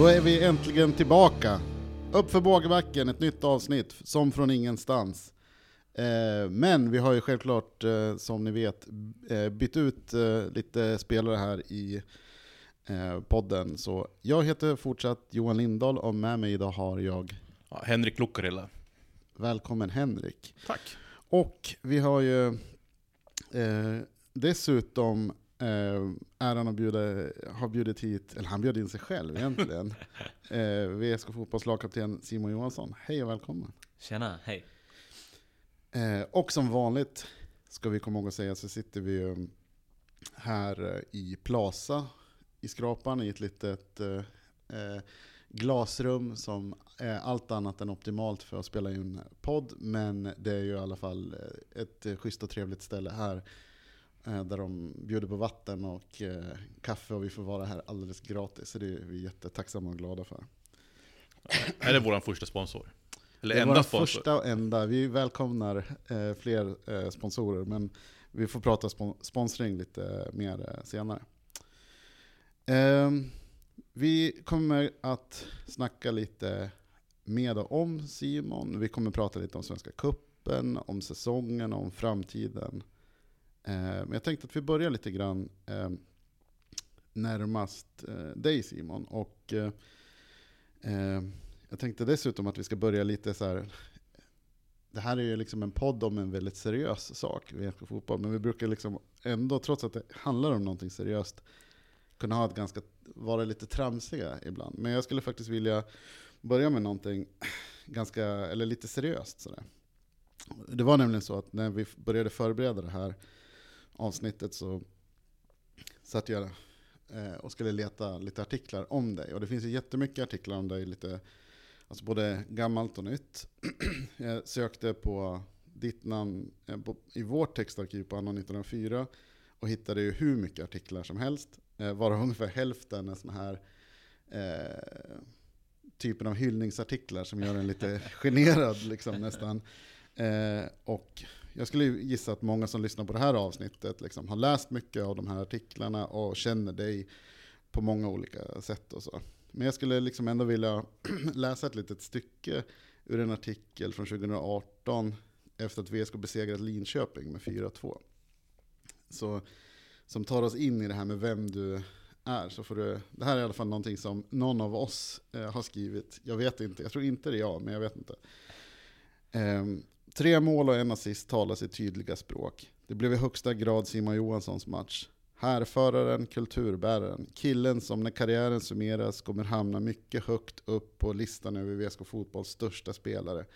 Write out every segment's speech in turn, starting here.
Då är vi äntligen tillbaka. Upp för bågbacken, ett nytt avsnitt, som från ingenstans. Eh, men vi har ju självklart, eh, som ni vet, eh, bytt ut lite spelare här i podden. Så jag heter fortsatt Johan Lindahl och med mig idag har jag Ja, Henrik Lukarilla. Välkommen Henrik. Tack. Och vi har ju dessutom eh, äran att bjuda, ha bjudit hit, eller han bjöd in sig själv egentligen, eh, VSK Fotbolls lagkapten Simon Johansson. Hej och välkommen. Tjena, hej. Eh, och som vanligt ska vi komma ihåg att säga så sitter vi ju här eh, i Plaza i Skrapan i ett litet eh, eh, glasrum som är allt annat än optimalt för att spela in podd. Men det är ju i alla fall eh, ett schysst och trevligt ställe här. Eh, Där de bjuder på vatten och eh, kaffe och vi får vara här alldeles gratis. Så det är vi jättetacksamma och glada för. Är det vår första sponsor? Eller Det är enda sponsor? första och enda. Vi välkomnar eh, fler eh, sponsorer, men vi får prata spon sponsring lite mer eh, senare. Ehm, vi kommer att snacka lite med och om Simon. Vi kommer prata lite om Svenska Kuppen, om säsongen, om framtiden. Eh, men jag tänkte att vi börjar lite grann eh, närmast eh, dig Simon. Och jag tänkte dessutom att vi ska börja lite så här. Det här är ju liksom en podd om en väldigt seriös sak, VFK Fotboll. Men vi brukar liksom ändå, trots att det handlar om någonting seriöst, kunna ha ett ganska, vara lite tramsiga ibland. Men jag skulle faktiskt vilja börja med någonting ganska, eller lite seriöst sådär. Det var nämligen så att när vi började förbereda det här avsnittet så satt jag eh, och skulle leta lite artiklar om dig. Och det finns ju jättemycket artiklar om dig, lite, alltså både gammalt och nytt. jag sökte på ditt namn eh, i vårt textarkiv på anno 1904 och hittade ju hur mycket artiklar som helst. Eh, varav ungefär hälften är sådana här eh, typen av hyllningsartiklar som gör en lite generad liksom, nästan. Eh, och jag skulle gissa att många som lyssnar på det här avsnittet liksom, har läst mycket av de här artiklarna och känner dig på många olika sätt och så. Men jag skulle liksom ändå vilja läsa ett litet stycke ur en artikel från 2018 efter att VSK besegrat Linköping med 4-2. Så, som tar oss in i det här med vem du är. Så får du, det här är i alla fall någonting som någon av oss eh, har skrivit. Jag vet inte, jag tror inte det är jag, men jag vet inte. Um, tre mål och en assist talar sitt tydliga språk. Det blev i högsta grad Simon Johanssons match. Härföraren, kulturbäraren, killen som när karriären summeras kommer hamna mycket högt upp på listan över VSK Fotbolls största spelare.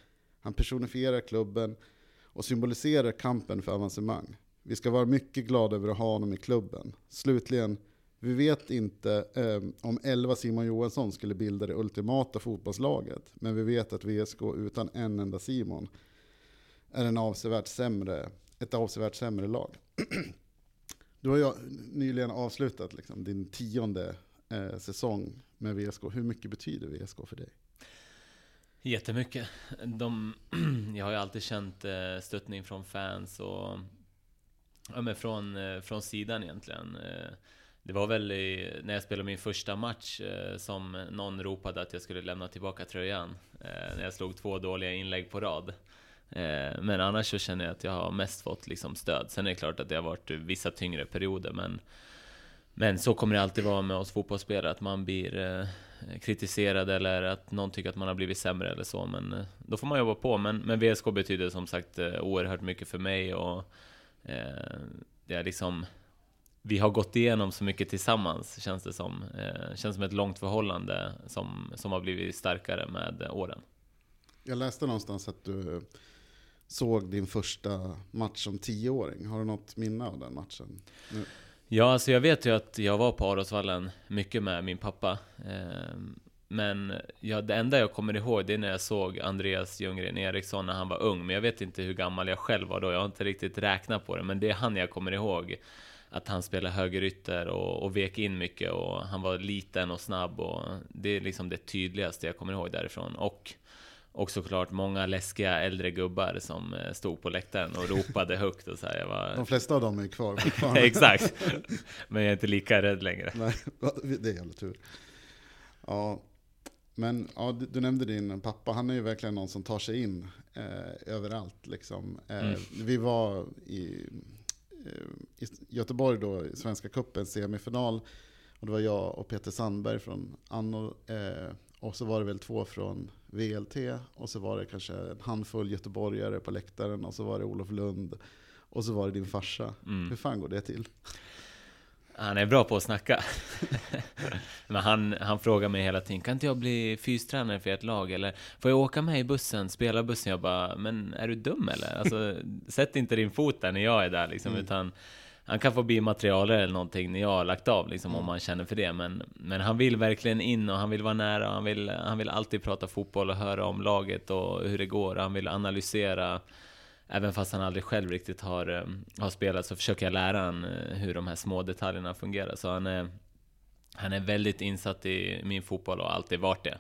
Han personifierar klubben och symboliserar kampen för avancemang. Vi ska vara mycket glada över att ha honom i klubben. Slutligen, vi vet inte eh, om 11 Simon Johansson skulle bilda det ultimata fotbollslaget, men vi vet att VSK utan en enda Simon är en avsevärt sämre, ett avsevärt sämre lag. Du har ju nyligen avslutat liksom, din tionde eh, säsong med VSK. Hur mycket betyder VSK för dig? Jättemycket. De, jag har ju alltid känt eh, stöttning från fans och ja, men från, eh, från sidan egentligen. Eh, det var väl i, när jag spelade min första match eh, som någon ropade att jag skulle lämna tillbaka tröjan. När jag slog två dåliga inlägg på rad. Eh, men annars så känner jag att jag har mest fått liksom stöd. Sen är det klart att det har varit vissa tyngre perioder, men men så kommer det alltid vara med oss fotbollsspelare, att man blir eh, kritiserad eller att någon tycker att man har blivit sämre eller så. Men eh, då får man jobba på. Men, men VSK betyder som sagt oerhört mycket för mig och eh, det är liksom vi har gått igenom så mycket tillsammans, känns det som. Eh, känns som ett långt förhållande som, som har blivit starkare med åren. Jag läste någonstans att du såg din första match som tioåring. Har du något minne av den matchen? Nu? Ja, alltså jag vet ju att jag var på Arosvallen mycket med min pappa. Ehm, men ja, det enda jag kommer ihåg det är när jag såg Andreas Ljunggren Eriksson när han var ung. Men jag vet inte hur gammal jag själv var då. Jag har inte riktigt räknat på det. Men det är han jag kommer ihåg. Att han spelade högerytter och, och vek in mycket och han var liten och snabb. Och det är liksom det tydligaste jag kommer ihåg därifrån. Och och såklart många läskiga äldre gubbar som eh, stod på läktaren och ropade högt och så här. Jag var... De flesta av dem är kvar fortfarande. Exakt. Men jag är inte lika rädd längre. Nej, det är jävla tur. Ja, Men ja, du, du nämnde din pappa, han är ju verkligen någon som tar sig in eh, överallt. Liksom. Eh, Mm. Vi var i, eh, i Göteborg då, i Svenska cupen semifinal. Och det var jag och Peter Sandberg från Anno. Eh, och så var det väl två från VLT. Och så var det kanske en handfull göteborgare på läktaren. Och så var det Olof Lund. Och så var det din farsa. Mm. Hur fan går det till? Han är bra på att snacka. Men han, han frågar mig hela tiden, kan inte jag bli fystränare för ert lag? Eller får jag åka med i bussen, spela bussen? Jag bara, men är du dum eller? Alltså, sätt inte din fot där när jag är där liksom, Mm. utan han kan få bli materialare eller någonting när jag har lagt av, liksom, Mm. om man känner för det. Men, men han vill verkligen in och han vill vara nära. Och han, vill, han vill alltid prata fotboll och höra om laget och hur det går. Han vill analysera. Även fast han aldrig själv riktigt har, eh, har spelat så försöker jag lära han eh, hur de här små detaljerna fungerar. Så han är, han är väldigt insatt i min fotboll och har alltid varit det.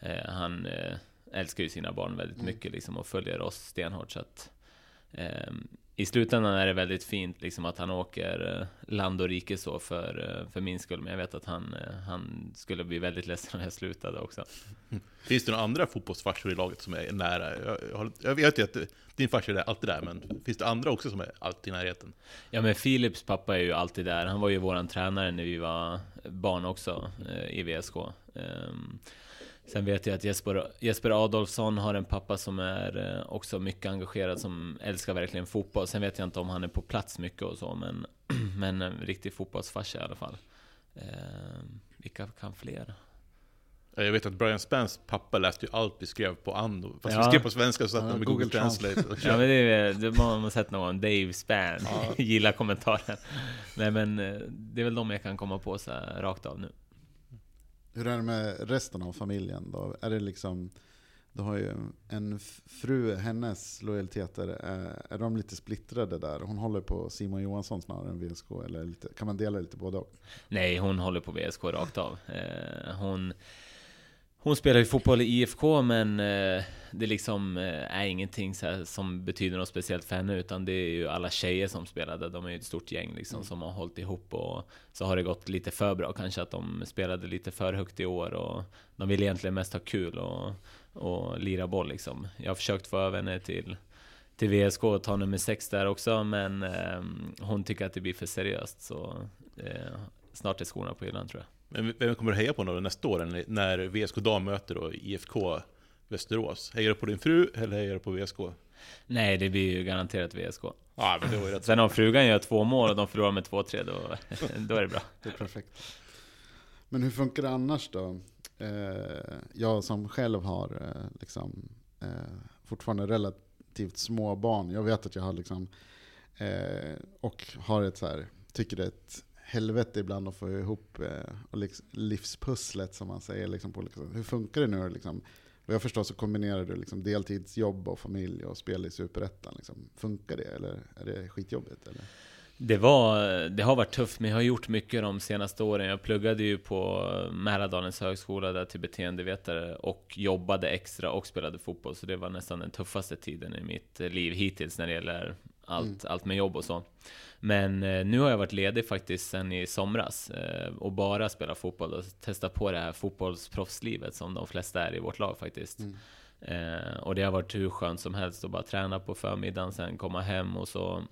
Eh, Han eh, älskar ju sina barn väldigt Mm. mycket liksom, och följer oss stenhårt. Så att, eh, I slutändan är det väldigt fint liksom, att han åker eh, land och rike så för, eh, för min skull. Men jag vet att han, eh, han skulle bli väldigt ledsen om jag slutade också. Finns det några andra fotbollsfarsor i laget som är nära? Jag, jag, vet ju att din farsa är alltid där, men finns det andra också som är alltid i närheten? Ja men Philips pappa är ju alltid där. Han var ju våran tränare när vi var barn också i VSK. Sen vet jag att Jesper, Jesper Adolfsson har en pappa som är eh, också mycket engagerad, som älskar verkligen fotboll. Sen vet jag inte om han är på plats mycket och så, men, men en riktig fotbollsfarsa i alla fall. Ehm, vilka kan fler? Jag vet att Brian Spence pappa läste ju allt vi skrev på Ando. Fast Ja. vi skrev på svenska så satt Ja, med Google Google Translate Ja men det är det har man sett någon, Dave Span, Ja. gillar kommentaren. Nej men eh, det är väl de jag kan komma på så rakt av nu. Hur är det med resten av familjen då? Är det liksom, du har ju en fru, hennes lojaliteter, är, är de lite splittrade där? Hon håller på Simon Johansson snarare än VSK, eller lite, kan man dela lite både och? Nej, hon håller på VSK rakt av. Eh, hon, hon spelar ju fotboll i IFK, men eh, det liksom eh, är ingenting så som betyder något speciellt för henne, utan det är ju alla tjejer som spelade. De är ju ett stort gäng liksom, Mm. som har hållit ihop och så har det gått lite för bra kanske att de spelade lite för högt i år och de vill egentligen mest ha kul och, och lira boll liksom. Jag har försökt få över henne till till VSK och ta nummer sex där också, men eh, hon tycker att det blir för seriöst. Så eh, snart är skorna på hyllan tror jag. Men vem kommer du heja på då nästa år när- VSK Dam möter då IFK Västerås? Hejar du på din fru eller hejar du på VSK? Nej, det blir ju garanterat VSK. Ja, men det var ju rätt. Sen om frugan gör två mål och de förlorar med 2-3, då, då är det bra. Det är perfekt. Men hur funkar det annars då? Eh, jag som själv har eh, liksom, eh, fortfarande relativt små barn. Jag vet att jag har liksom, och har ett så här, tycker det är ett helvete ibland att få ihop eh, och liksom, livspusslet som man säger. Liksom, på olika sätt. Hur funkar det nu? Liksom? Vad jag förstår så kombinerar du liksom deltidsjobb och familj och spel i Superettan. Liksom. Funkar det eller är det skitjobbigt? Eller? Det, var, det har varit tufft, men jag har gjort mycket de senaste åren. Jag pluggade ju på Mälardalens högskola där till beteendevetare och jobbade extra och spelade fotboll. Så det var nästan den tuffaste tiden i mitt liv hittills när det gäller allt, allt med jobb och så. Men eh, nu har jag varit ledig faktiskt sen i somras eh, och bara spelat fotboll och testat på det här fotbollsproffslivet som de flesta är i vårt lag faktiskt. Mm. Eh, och det har varit hur skönt som helst att bara träna på förmiddagen, sen komma hem och så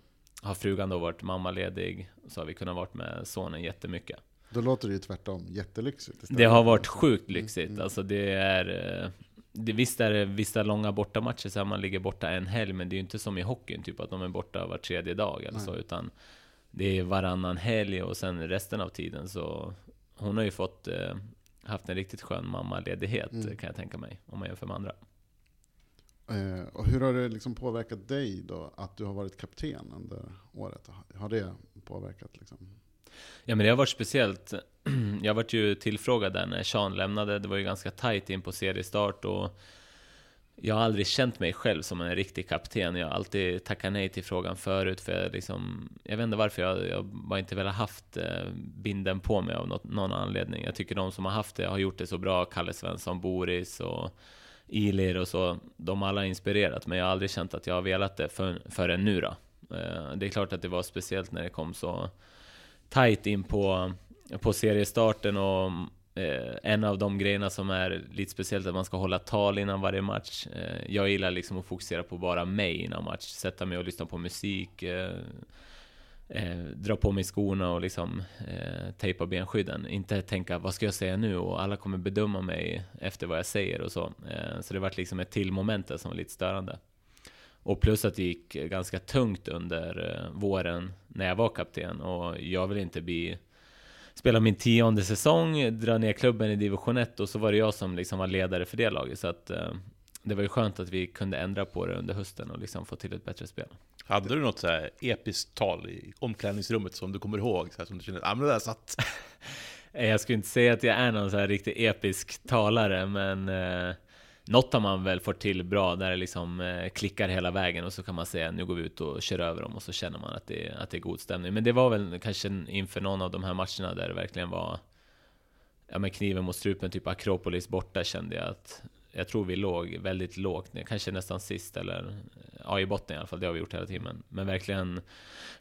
har frugan då varit mammaledig, så har vi kunnat vara med sonen jättemycket. Då låter det ju tvärtom jättelyxigt. istället. Det har varit sjukt lyxigt. Mm. Alltså det är... eh, Det, visst är det vissa långa bortamatcher så här man ligger borta en helg, men det är ju inte som i hockeyn, typ att de är borta var tredje dag eller så, utan det är varannan helg och sen resten av tiden så hon har ju fått eh, haft en riktigt skön mammaledighet Mm. kan jag tänka mig, om man jämför med andra. Eh, och hur har det liksom påverkat dig då att du har varit kapten under året? Har det påverkat? Liksom? Ja men det har varit speciellt. Jag vart ju tillfrågad där när Sean lämnade. Det var ju ganska tight in på seriestart och jag har aldrig känt mig själv som en riktig kapten. Jag har alltid tackat nej till frågan förut för jag liksom, jag vet inte varför jag, jag bara inte velat haft eh, binden på mig av något, någon anledning. Jag tycker de som har haft det har gjort det så bra. Kalle Svensson, Boris och Ilir och så. De alla har inspirerat men jag har aldrig känt att jag har velat det för, förrän nu då. Eh, det är klart att det var speciellt när det kom så tajt in på, på seriestarten och eh, en av de grejerna som är lite speciellt, att man ska hålla tal innan varje match. Eh, jag gillar liksom att fokusera på bara mig innan match, sätta mig och lyssna på musik, eh, eh, dra på mig skorna och liksom eh, tejpa benskydden. Inte tänka, vad ska jag säga nu? Och alla kommer bedöma mig efter vad jag säger och så. Eh, så det vart liksom ett till moment där som var lite störande. Och plus att det gick ganska tungt under eh, våren när jag var kapten och jag vill inte bli spela min tionde säsong, dra ner klubben i division 1 och så var det jag som liksom var ledare för det laget. Så att eh, det var ju skönt att vi kunde ändra på det under hösten och liksom få till ett bättre spel. Hade du något så här episkt tal i omklädningsrummet som du kommer ihåg? Så här, som du kände att ah, men det där satt? Jag skulle inte säga att jag är någon så här riktigt episk talare, men eh, något har man väl fått till bra där det liksom eh, klickar hela vägen och så kan man säga nu går vi ut och kör över dem och så känner man att det, att det är god stämning. Men det var väl kanske inför någon av de här matcherna där det verkligen var ja, men kniven mot strupen, typ Akropolis borta kände jag att jag tror vi låg väldigt lågt ner, kanske nästan sist eller ja, i botten i alla fall. Det har vi gjort hela timmen. men verkligen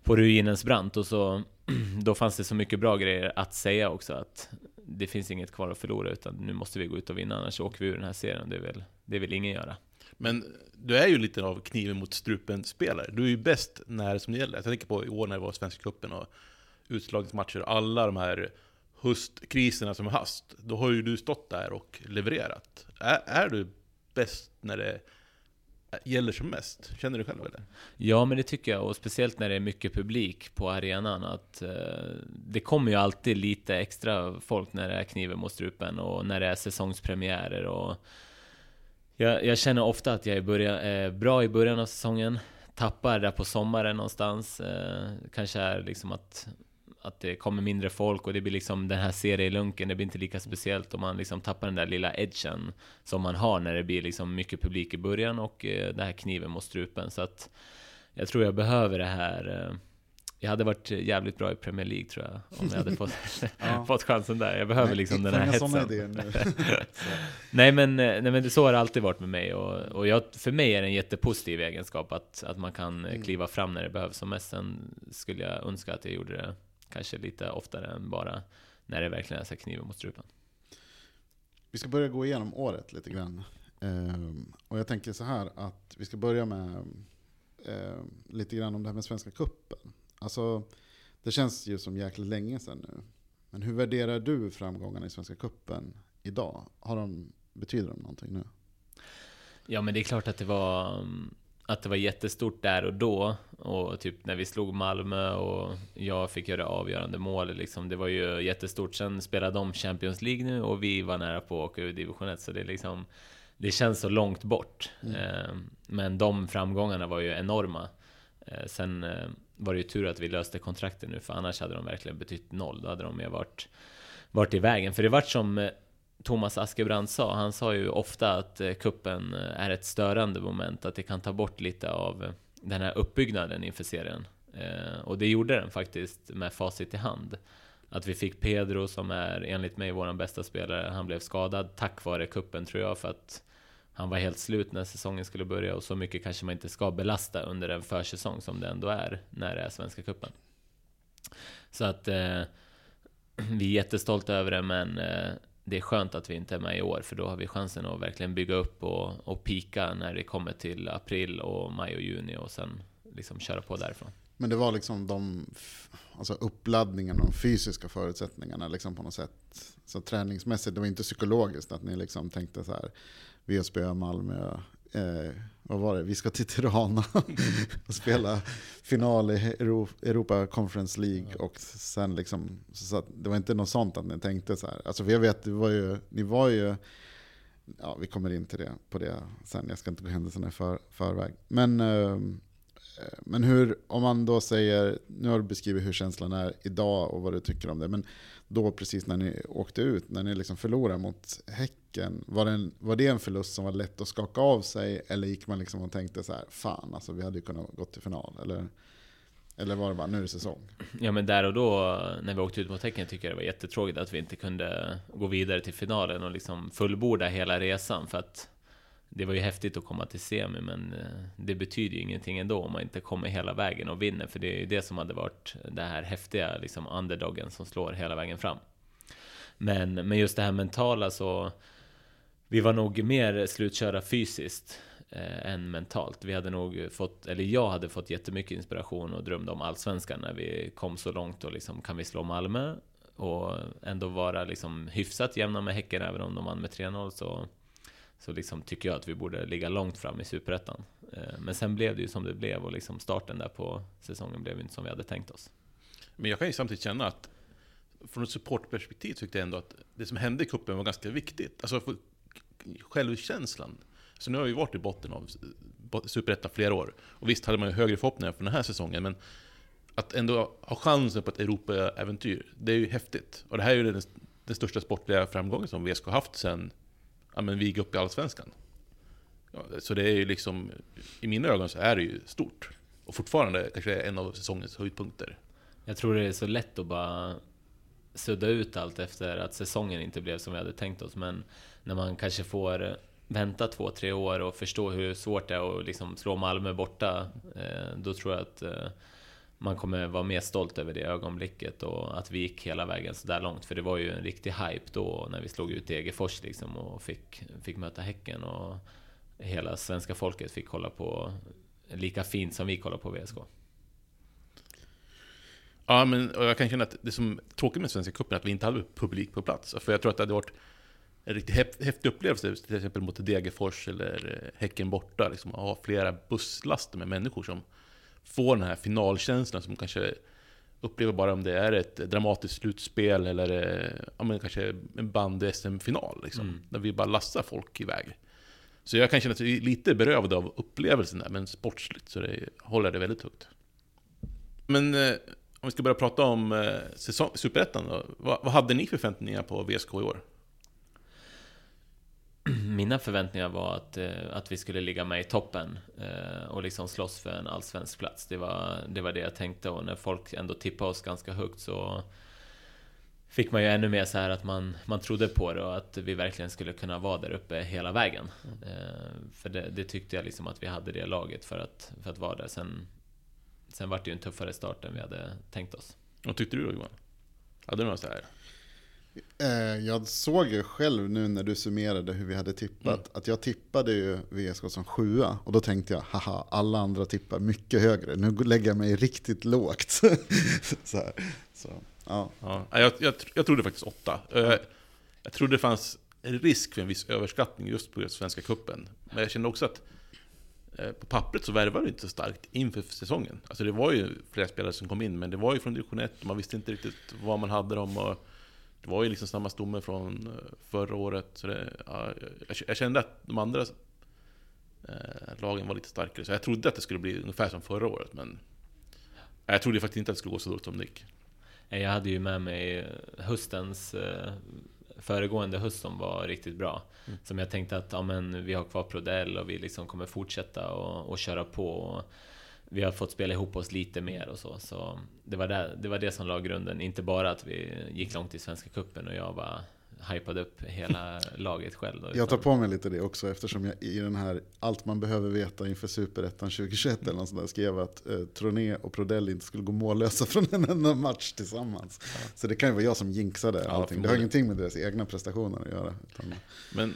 på ruinens brant och så då fanns det så mycket bra grejer att säga också att det finns inget kvar att förlora utan nu måste vi gå ut och vinna annars åker vi ur den här serien. Det vill, det vill ingen göra. Men du är ju lite av kniven mot strupen-spelare. Du är ju bäst när det som det gäller. Jag tänker på i år när det var Svenska cupen och utslagningsmatcher. Alla de här höstkriserna som har haft. Då har ju du stått där och levererat. Är, är du bäst när det gäller som mest? Känner du själv eller? Ja, men det tycker jag. Och speciellt när det är mycket publik på arenan. Att, eh, det kommer ju alltid lite extra folk när det är kniven mot strupen och när det är säsongspremiärer. Och jag, jag känner ofta att jag är börja, eh, bra i början av säsongen. Tappar där på sommaren någonstans. Eh, kanske är liksom att att det kommer mindre folk och det blir liksom den här serielunken, det blir inte lika speciellt och man liksom tappar den där lilla edgen som man har när det blir liksom mycket publik i början och eh, det här kniven mot strupen. Så att jag tror jag behöver det här. Eh, jag hade varit jävligt bra i Premier League tror jag, om jag hade fått, ja. fått chansen där. Jag behöver nej, liksom den här hetsen. nej, men, eh, nej men så har det alltid varit med mig och, och jag, för mig är det en jättepositiv egenskap att, att man kan mm. kliva fram när det behövs som mest. Sen skulle jag önska att jag gjorde det Kanske lite oftare än bara när det verkligen är så kniven mot strupen. Vi ska börja gå igenom året lite grann. Um, och jag tänker så här att vi ska börja med um, lite grann om det här med Svenska Kuppen. Alltså, det känns ju som jäkligt länge sedan nu. Men hur värderar du framgångarna i Svenska Kuppen idag? Har de, betyder de någonting nu? Ja, men det är klart att det var att det var jättestort där och då. Och typ när vi slog Malmö och jag fick göra avgörande mål. Liksom, det var ju jättestort. Sen spelade de Champions League nu och vi var nära på att åka ur division 1. Så det, liksom, det känns så långt bort. Mm. Eh, men de framgångarna var ju enorma. Eh, sen eh, var det ju tur att vi löste kontrakten nu, för annars hade de verkligen betytt noll. Då hade de ju varit, varit i vägen. För det vart som Thomas Askebrand sa. Han sa ju ofta att eh, kuppen eh, är ett störande moment, att det kan ta bort lite av eh, den här uppbyggnaden inför serien. Och det gjorde den faktiskt med facit i hand. Att vi fick Pedro som är enligt mig vår bästa spelare. Han blev skadad tack vare kuppen tror jag för att han var helt slut när säsongen skulle börja och så mycket kanske man inte ska belasta under en försäsong som det ändå är när det är Svenska Kuppen. Så att eh, vi är jättestolta över det men eh, det är skönt att vi inte är med i år, för då har vi chansen att verkligen bygga upp och, och pika när det kommer till april och maj och juni och sen liksom köra på därifrån. Men det var liksom de alltså uppladdningarna, de fysiska förutsättningarna liksom på något sätt. Så träningsmässigt, det var inte psykologiskt att ni liksom tänkte så här, vi Malmö eh, vad var det, vi ska till Tirana och spela final i Europa Conference League. Och sen liksom, så det var inte något sånt att ni tänkte så här. Alltså för jag vet, det var ju, ni var ju, ja vi kommer in till det, på det sen, jag ska inte gå händelserna i för, förväg. Men, eh, Eh, men hur, om man då säger, nu har du beskrivit hur känslan är idag och vad du tycker om det. Men då precis när ni åkte ut, när ni liksom förlorade mot Häcken, var det, en, var det en förlust som var lätt att skaka av sig? Eller gick man liksom och tänkte så här, fan alltså vi hade ju kunnat gå till final? Eller, eller var det bara, nu är det säsong? Ja men där och då, när vi åkte ut mot Häcken, tycker jag det var jättetråkigt att vi inte kunde gå vidare till finalen och liksom fullborda hela resan. För att det var ju häftigt att komma till semi, men eh, det betyder ju ingenting ändå om man inte kommer hela vägen och vinner, för det är ju det som hade varit det här häftiga, liksom underdogen som slår hela vägen fram. Men, men just det här mentala så vi var nog mer slutkörda fysiskt eh, än mentalt. Vi hade nog fått, eller jag hade fått jättemycket inspiration och drömde om allsvenskan när vi kom så långt och liksom kan vi slå Malmö och ändå vara liksom hyfsat jämna med Häcken även om de vann med 3-0 så så liksom tycker jag att vi borde ligga långt fram i Superettan. Eh, men sen blev det ju som det blev och liksom starten där på säsongen blev inte som vi hade tänkt oss. Men jag kan ju samtidigt känna att från ett supportperspektiv tyckte jag ändå att det som hände i kuppen var ganska viktigt. Alltså för självkänslan. Så nu har vi varit i botten av Superettan flera år. Och visst hade man ju högre förhoppningar för den här säsongen, men att ändå ha chansen på ett Europa-äventyr, det är ju häftigt. Och det här är ju den, den största sportliga framgången som VSK haft sen ja, men vi gick upp i Allsvenskan. Ja, så det är ju liksom, i mina ögon så är det ju stort. Och fortfarande kanske en av säsongens höjdpunkter. Jag tror det är så lätt att bara sudda ut allt efter att säsongen inte blev som vi hade tänkt oss. Men när man kanske får vänta två, tre år och förstå hur svårt det är att liksom slå Malmö borta, eh, då tror jag att eh, man kommer vara mer stolt över det ögonblicket och att vi gick hela vägen så där långt. För det var ju en riktig hype då när vi slog ut Degerfors liksom och fick, fick möta Häcken och hela svenska folket fick kolla på lika fint som vi kollar på VSK. Ja, men jag kan känna att det som är tråkigt med Svenska cupen är att vi inte hade publik på plats. För jag tror att det hade varit en riktigt häftig upplevelse, till exempel mot Degerfors eller Häcken borta. Liksom, att ha flera busslaster med människor som får den här finalkänslan som kanske upplever bara om det är ett dramatiskt slutspel eller eh, ja, men kanske en band-SM-final. Liksom, mm. Där vi bara lassar folk iväg. Så jag kan känna mig lite berövad av upplevelsen där, men sportsligt så det, håller det väldigt högt. Men eh, om vi ska börja prata om eh, Superettan vad, vad hade ni för förväntningar på VSK i år? Mina förväntningar var att, eh, att vi skulle ligga med i toppen eh, och liksom slåss för en allsvensk plats. Det var, det var det jag tänkte och när folk ändå tippade oss ganska högt så fick man ju ännu mer så här att man, man trodde på det och att vi verkligen skulle kunna vara där uppe hela vägen. Mm. För det, det, tyckte jag liksom att vi hade det laget för att, för att vara där. Sen, sen var det ju en tuffare start än vi hade tänkt oss. Vad tyckte du då Johan? Hade du några så här jag såg ju själv nu när du summerade hur vi hade tippat, mm. att jag tippade ju VSK som sjua. Och då tänkte jag, haha, alla andra tippar mycket högre. Nu lägger jag mig riktigt lågt. så. Så, ja. Ja, jag, jag, jag trodde faktiskt åtta. Jag, jag trodde det fanns en risk för en viss överskattning just på Svenska Kuppen. Men jag kände också att eh, på pappret så värvade det inte så starkt inför säsongen. Alltså det var ju flera spelare som kom in, men det var ju från division 1 och man visste inte riktigt vad man hade dem. Och, det var ju liksom samma stomme från eh, förra året. Så det, ja, jag, kände att de andra eh, lagen var lite starkare. Så jag trodde att det skulle bli ungefär som förra året. Men jag trodde faktiskt inte att det skulle gå så dåligt som det gick. Jag hade ju med mig höstens eh, föregående höst som var riktigt bra. Mm. Som jag tänkte att ja, men vi har kvar Prodell och vi liksom kommer fortsätta och, och köra på. Och, vi har fått spela ihop oss lite mer och så. Så det var det, det var det som la grunden. Inte bara att vi gick långt i Svenska Cupen och jag bara hypade upp hela laget själv. Då, jag tar på mig lite det också eftersom jag i den här Allt man behöver veta inför Superettan 2021 eller något sånt där skrev att eh, Troné och Prodell inte skulle gå mållösa från en enda match tillsammans. Ja. Så det kan ju vara jag som jinxade ja, allting. Det har ingenting med deras egna prestationer att göra. Utan... Men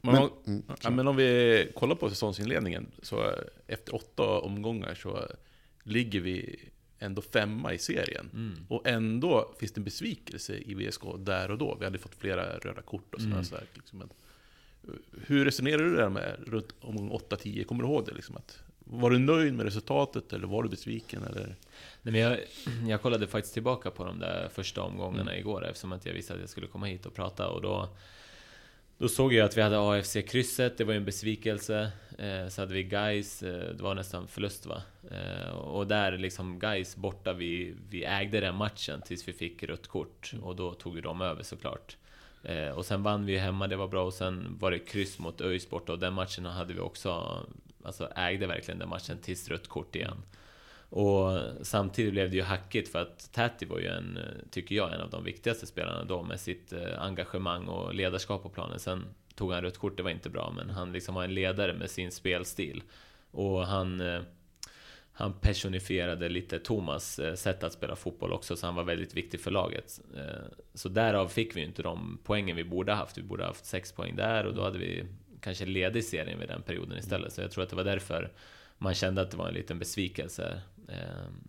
men, men, mm, ja, men om vi kollar på säsongsinledningen, så efter åtta omgångar så ligger vi ändå femma i serien. Mm. Och ändå finns det en besvikelse i VSK där och då. Vi hade fått flera röda kort och sådär. Mm. sådär liksom. Hur resonerar du där med runt omgång 8-10? Kommer du ihåg det? Liksom att, var du nöjd med resultatet eller var du besviken? Eller? Nej, men jag, jag kollade faktiskt tillbaka på de där första omgångarna mm. igår eftersom att jag visste att jag skulle komma hit och prata. Och då då såg jag att vi hade AFC-krysset, det var ju en besvikelse. Eh, så hade vi Guys, eh, det var nästan förlust va? Eh, och där liksom Guys borta, vi, vi ägde den matchen tills vi fick rött kort. Och då tog ju de över såklart. Eh, och sen vann vi hemma, det var bra. Och sen var det kryss mot ÖIS borta och den matchen hade vi också, alltså ägde verkligen den matchen tills rött kort igen. Och samtidigt blev det ju hackigt för att Täti var ju en, tycker jag, en av de viktigaste spelarna då med sitt eh, engagemang och ledarskap på planen. Sen tog han rött kort, det var inte bra, men han liksom var en ledare med sin spelstil. Och han, eh, han personifierade lite Thomas eh, sätt att spela fotboll också, så han var väldigt viktig för laget. Så därav fick vi inte de poängen vi borde haft. Vi borde haft sex poäng där och då hade vi kanske ledig serien vid den perioden istället. Så jag tror att det var därför man kände att det var en liten besvikelse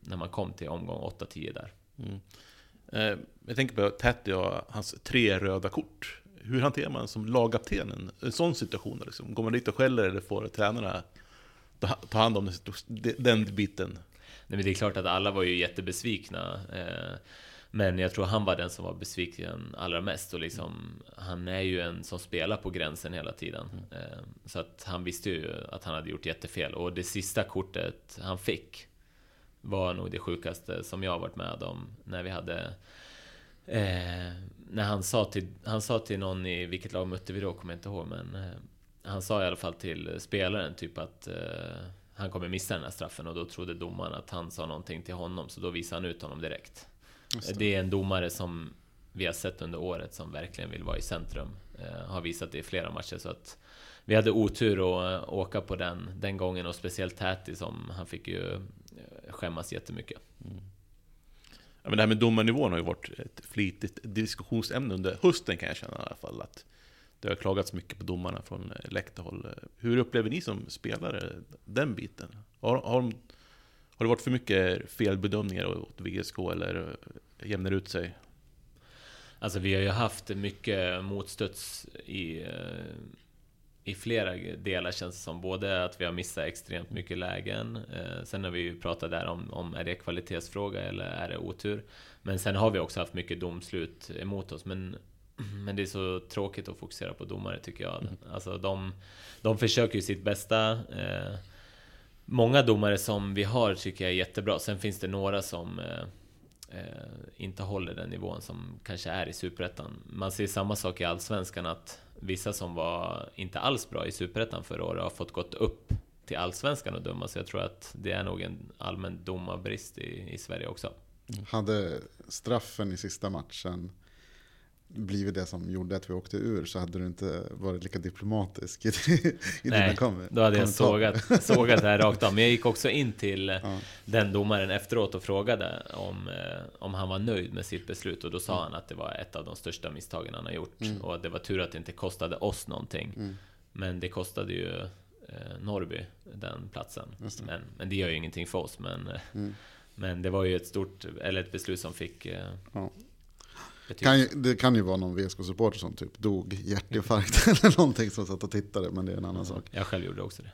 när man kom till omgång 8-10 där. Mm. jag tänker på Tätti och hans tre röda kort. Hur hanterar man som lagkaptenen en sån situation? Liksom? Går man dit och skäller eller får tränarna ta hand om den biten? Nej, men det är klart att alla var ju jättebesvikna. Eh, men jag tror han var den som var besviken allra mest. Och liksom, han är ju en som spelar på gränsen hela tiden. Mm. Eh, så att han visste ju att han hade gjort jättefel. Och det sista kortet han fick var nog det sjukaste som jag varit med om. När vi hade... Eh, när han sa, till, han sa till någon i vilket lag mötte vi då, kommer jag inte ihåg. Men eh, han sa i alla fall till spelaren typ att eh, han kommer missa den här straffen. Och då trodde domaren att han sa någonting till honom. Så då visade han ut honom direkt. Det. det. är en domare som vi har sett under året som verkligen vill vara i centrum. Eh, har visat det i flera matcher. Så att vi hade otur att uh, åka på den, den gången och speciellt Täti som han fick ju skämmas jättemycket. Mm. Ja, men det här med domarnivån har ju varit ett flitigt diskussionsämne under hösten kan jag känna i alla fall. Att det har klagats mycket på domarna från eh, läktarhåll. Hur upplever ni som spelare den biten? Har, har, har det varit för mycket felbedömningar åt VSK eller jämnar ut sig? Alltså vi har ju haft mycket motstuds i, eh, i flera delar känns det som. Både att vi har missat extremt mycket lägen. Eh, sen har vi ju pratat där om, om är det kvalitetsfråga eller är det otur. Men sen har vi också haft mycket domslut emot oss. Men, men det är så tråkigt att fokusera på domare tycker jag. Mm. Alltså de, de försöker ju sitt bästa. Eh, många domare som vi har tycker jag är jättebra. Sen finns det några som eh, inte håller den nivån som kanske är i Superettan. Man ser samma sak i Allsvenskan att vissa som var inte alls bra i Superettan förra året har fått gått upp till Allsvenskan och döma. Så jag tror att det är nog en allmän domarbrist i, i Sverige också. Hade straffen i sista matchen blivit det som gjorde att vi åkte ur så hade du inte varit lika diplomatisk i, i Nej, dina kom då hade jag sågat, sågat det här rakt av. Men jag gick också in till ja. den domaren efteråt och frågade om, eh, om han var nöjd med sitt beslut. Och då sa mm. han att det var ett av de största misstagen han har gjort. Mm. Och att det var tur att det inte kostade oss någonting. Mm. Men det kostade ju eh, Norrby den platsen. Det. Men, men det gör ju ingenting för oss. Men, eh, mm. men det var ju ett stort, eller ett beslut som fick eh, ja kan ju, det kan ju vara någon VSK-supporter som typ dog hjärtinfarkt eller någonting som satt och tittade, men det är en annan sak. Jag själv gjorde också det.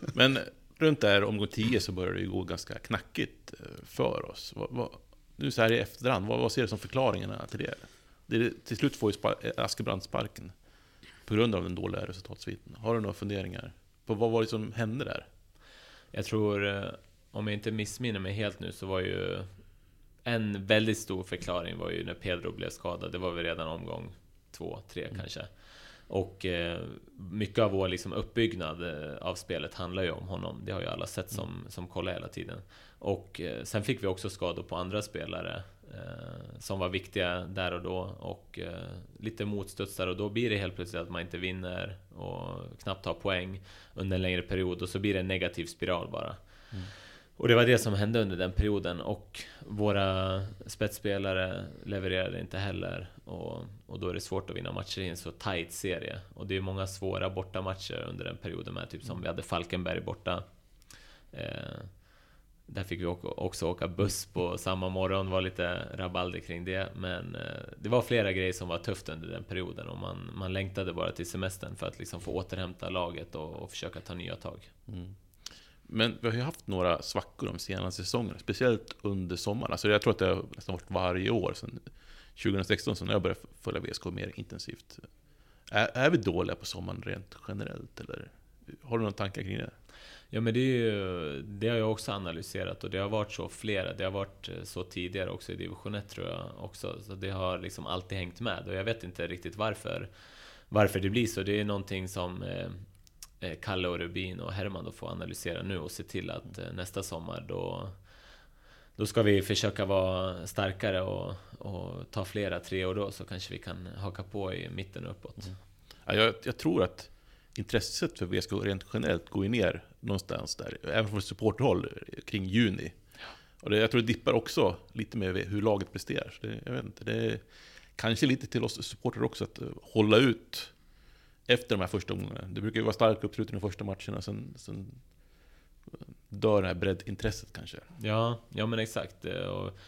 men runt där omgång 10 så började det ju gå ganska knackigt eh, för oss. Vad, vad, nu så här i efterhand, vad, vad ser du som förklaringarna till det? det till slut får ju eh, Askebrand sparken på grund av den dåliga resultatsviten. Har du några funderingar på vad var det som hände där? Jag tror, eh, om jag inte missminner mig helt nu, så var ju en väldigt stor förklaring var ju när Pedro blev skadad. Det var väl redan omgång två, tre mm. kanske. Och eh, mycket av vår liksom, uppbyggnad eh, av spelet handlar ju om honom. Det har ju alla sett som, mm. som kollar hela tiden. Och eh, sen fick vi också skador på andra spelare eh, som var viktiga där och då. Och eh, lite motstudsar och då blir det helt plötsligt att man inte vinner och knappt tar poäng under en längre period. Och så blir det en negativ spiral bara. Mm. Och det var det som hände under den perioden och våra spetsspelare levererade inte heller och, och då är det svårt att vinna matcher i en så tight serie. Och det är många svåra bortamatcher under den perioden med, typ som vi hade Falkenberg borta. Eh, där fick vi också åka buss på samma morgon, det var lite rabalder kring det. Men eh, det var flera grejer som var tufft under den perioden och man, man längtade bara till semestern för att liksom få återhämta laget och, och försöka ta nya tag. Mm. Men vi har ju haft några svackor de senaste säsongerna, speciellt under sommaren. Alltså jag tror att det har nästan varit varje år sedan 2016, som jag började följa VSK mer intensivt. Är, är vi dåliga på sommaren rent generellt, eller har du några tankar kring det? Ja men det, är ju, det har jag också analyserat och det har varit så flera. Det har varit eh, så tidigare också i division 1 tror jag också. Så det har liksom alltid hängt med och jag vet inte riktigt varför, varför det blir så. Det är någonting som Eh, Kalle och Rubin och Herman då får analysera nu och se till att eh, nästa sommar då då ska vi försöka vara starkare och, och ta flera treor då så kanske vi kan haka på i mitten och uppåt. Mm. Ja, jag, jag, tror att intresset för VSK rent generellt går ju ner någonstans där, även från supporterhåll, kring juni. Och det, jag tror det dippar också lite med hur laget presterar. Så det, jag vet inte, det är kanske lite till oss supportrar också att hålla ut efter de här första omgångarna. Det brukar ju vara stark uppslutning i de första matcherna, sen, sen dör det här breddintresset kanske. Ja, ja men exakt. Och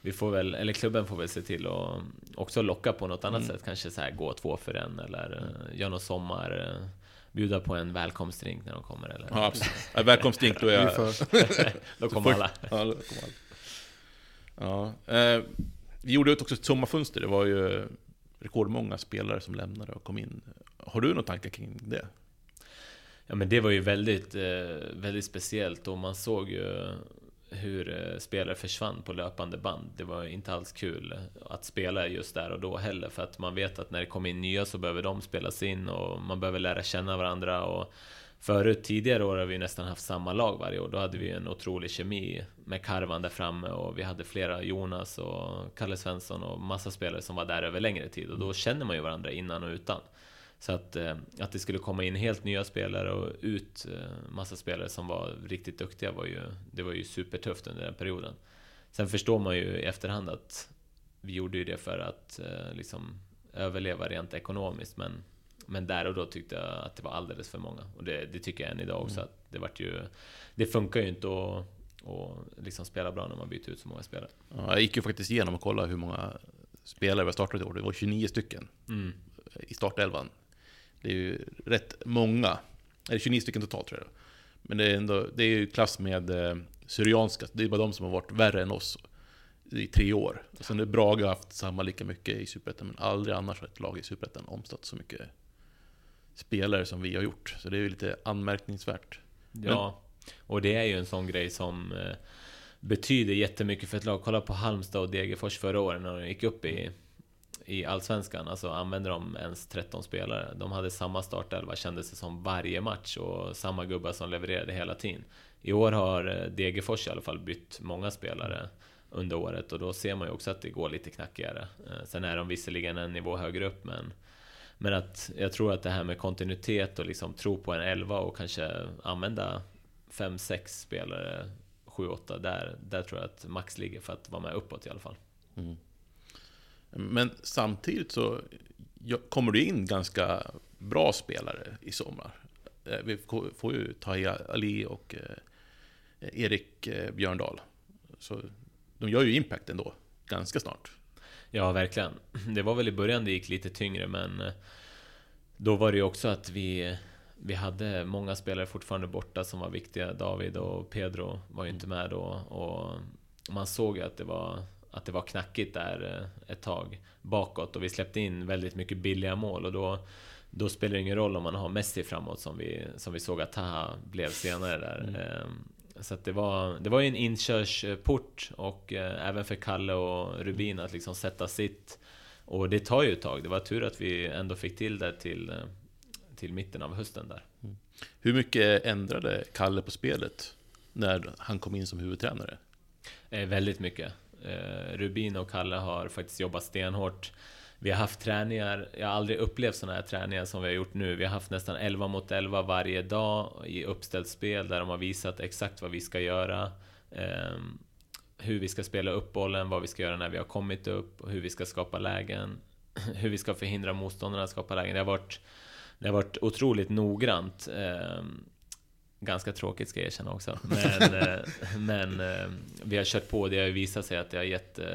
vi får väl, eller klubben får väl se till att också locka på något annat mm. sätt. Kanske så här gå två för en eller mm. göra någon sommar eh, bjuda på en välkomstdrink när de kommer eller? Ja, absolut. Ja, välkomstdrink, då är jag... då kommer alla. Ja, då kommer alla. Ja, eh, vi gjorde också ett sommarfönster. Det var ju rekordmånga spelare som lämnade och kom in. Har du några tankar kring det? Ja men det var ju väldigt, eh, väldigt speciellt och man såg ju hur eh, spelare försvann på löpande band. Det var inte alls kul att spela just där och då heller, för att man vet att när det kommer in nya så behöver de spelas in och man behöver lära känna varandra. Och förut, tidigare år, har vi nästan haft samma lag varje år. Då hade vi en otrolig kemi med Karvan där framme och vi hade flera, Jonas och Kalle Svensson och massa spelare som var där över längre tid och då känner man ju varandra innan och utan. Så att, eh, att det skulle komma in helt nya spelare och ut eh, massa spelare som var riktigt duktiga var ju, det var ju supertufft under den perioden. Sen förstår man ju i efterhand att vi gjorde ju det för att eh, liksom överleva rent ekonomiskt, men, men där och då tyckte jag att det var alldeles för många. Och det, det tycker jag än idag också, mm. att det vart ju... Det funkar ju inte att och liksom spela bra när man byter ut så många spelare. Ja, jag gick ju faktiskt igenom och kollade hur många spelare vi har startat i år. Det var 29 stycken mm. i startelvan. Det är ju rätt många. Eller 29 stycken totalt tror jag. Men det är, ändå, det är ju klass med eh, Syrianska. Det är bara de som har varit värre än oss i tre år. Och sen har Brage haft samma lika mycket i Superettan, men aldrig annars har ett lag i Superettan omsatt så mycket spelare som vi har gjort. Så det är ju lite anmärkningsvärt. Ja, och det är ju en sån grej som eh, betyder jättemycket för ett lag. Kolla på Halmstad och Degerfors förra året när de gick upp i i Allsvenskan, alltså använde de ens 13 spelare. De hade samma startelva kändes det som varje match och samma gubbar som levererade hela tiden. I år har eh, Degerfors i alla fall bytt många spelare under året och då ser man ju också att det går lite knackigare. Eh, sen är de visserligen en nivå högre upp men men att jag tror att det här med kontinuitet och liksom tro på en elva och kanske använda 5-6 spelare, 7-8, där, där tror jag att max ligger för att vara med uppåt i alla fall. Mm. Men samtidigt så kommer det in ganska bra spelare i sommar. Eh, vi får ju Tahia Ali och eh, Erik eh, Björndal. Så de gör ju impact ändå, ganska snart. Ja, verkligen. Det var väl i början det gick lite tyngre, men då var det ju också att vi, vi hade många spelare fortfarande borta som var viktiga. David och Pedro var ju inte med då. Och man såg ju att det var att det var knackigt där eh, ett tag bakåt och vi släppte in väldigt mycket billiga mål och då då spelar det ingen roll om man har Messi framåt som vi, som vi såg att Taha blev senare där. Mm. Så det var, det var ju en inkörsport och eh, även för Kalle och Rubin att liksom sätta sitt. Och det tar ju ett tag. Det var tur att vi ändå fick till det till, eh, till mitten av hösten där. Mm. Hur mycket ändrade Kalle på spelet när han kom in som huvudtränare? Eh, väldigt mycket. Eh, Rubin och Kalle har faktiskt jobbat stenhårt. Vi har haft träningar, jag har aldrig upplevt sådana här träningar som vi har gjort nu. Vi har haft nästan 11 mot 11 varje dag i uppställt spel där de har visat exakt vad vi ska göra. Eh, hur vi ska spela upp bollen, vad vi ska göra när vi har kommit upp, hur vi ska skapa lägen, hur vi ska förhindra motståndarna att skapa lägen. Det har varit, det har varit otroligt noggrant. Eh, Ganska tråkigt ska jag erkänna också. Men, eh, men eh, vi har kört på. Det har visat sig att det har gett eh,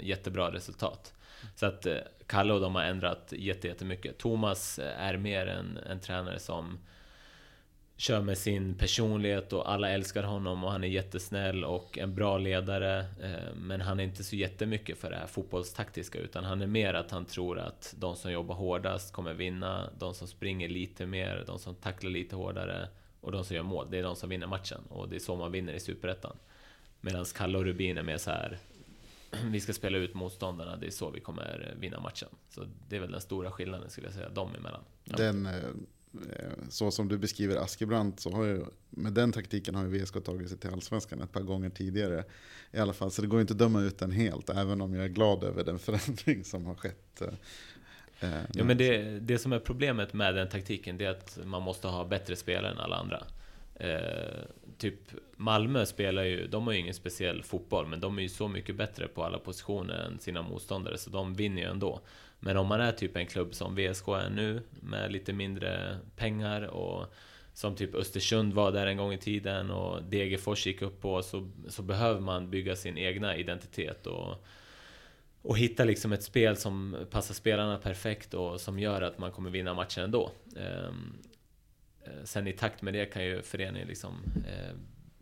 jättebra resultat. Så att eh, Kalle och de har ändrat jättemycket. Thomas eh, är mer en, en tränare som kör med sin personlighet och alla älskar honom och han är jättesnäll och en bra ledare. Eh, men han är inte så jättemycket för det här fotbollstaktiska utan han är mer att han tror att de som jobbar hårdast kommer vinna. De som springer lite mer, de som tacklar lite hårdare och de som gör mål, det är de som vinner matchen. Och det är så man vinner i Superettan. Medan Kalle och Rubin är mer så här vi ska spela ut motståndarna, det är så vi kommer vinna matchen. Så det är väl den stora skillnaden skulle jag säga, dem emellan. Den, eh, så som du beskriver Askebrandt, så har ju, med den taktiken har ju VSK tagit sig till Allsvenskan ett par gånger tidigare. I alla fall, så det går inte att döma ut den helt, även om jag är glad över den förändring som har skett. Eh, Ja, men det, det som är problemet med den taktiken, det är att man måste ha bättre spelare än alla andra. Eh, typ Malmö spelar ju, de har ju ingen speciell fotboll, men de är ju så mycket bättre på alla positioner än sina motståndare, så de vinner ju ändå. Men om man är typ en klubb som VSK är nu, med lite mindre pengar och som typ Östersund var där en gång i tiden och Degerfors gick upp på, så, så behöver man bygga sin egna identitet och och hitta liksom ett spel som passar spelarna perfekt och som gör att man kommer vinna matchen ändå. Eh, sen i takt med det kan ju föreningen liksom eh,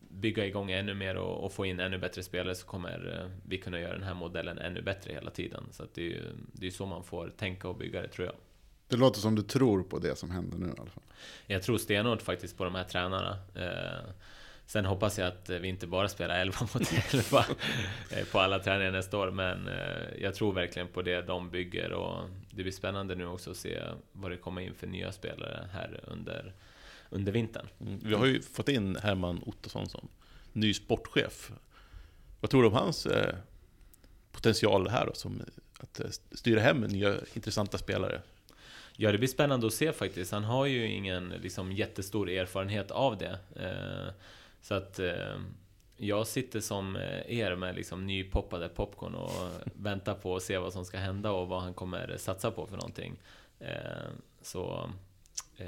bygga igång ännu mer och, och få in ännu bättre spelare så kommer eh, vi kunna göra den här modellen ännu bättre hela tiden. Så det är ju det är så man får tänka och bygga det tror jag. Det låter som du tror på det som händer nu i alla fall. Jag tror stenhårt faktiskt på de här tränarna. Eh, sen hoppas jag att vi inte bara spelar 11 mot 11 eh, på alla träningar nästa år, men eh, jag tror verkligen på det de bygger och det blir spännande nu också att se vad det kommer in för nya spelare här under, under vintern. Mm. Vi har ju fått in Herman Ottosson som ny sportchef. Vad tror du om hans eh, potential här då, som att eh, styra hem nya intressanta spelare? Ja, det blir spännande att se faktiskt. Han har ju ingen liksom, jättestor erfarenhet av det. Eh, så att eh, jag sitter som eh, er med liksom, nypoppade popcorn och väntar på att se vad som ska hända och vad han kommer satsa på för någonting. Eh, så Eh,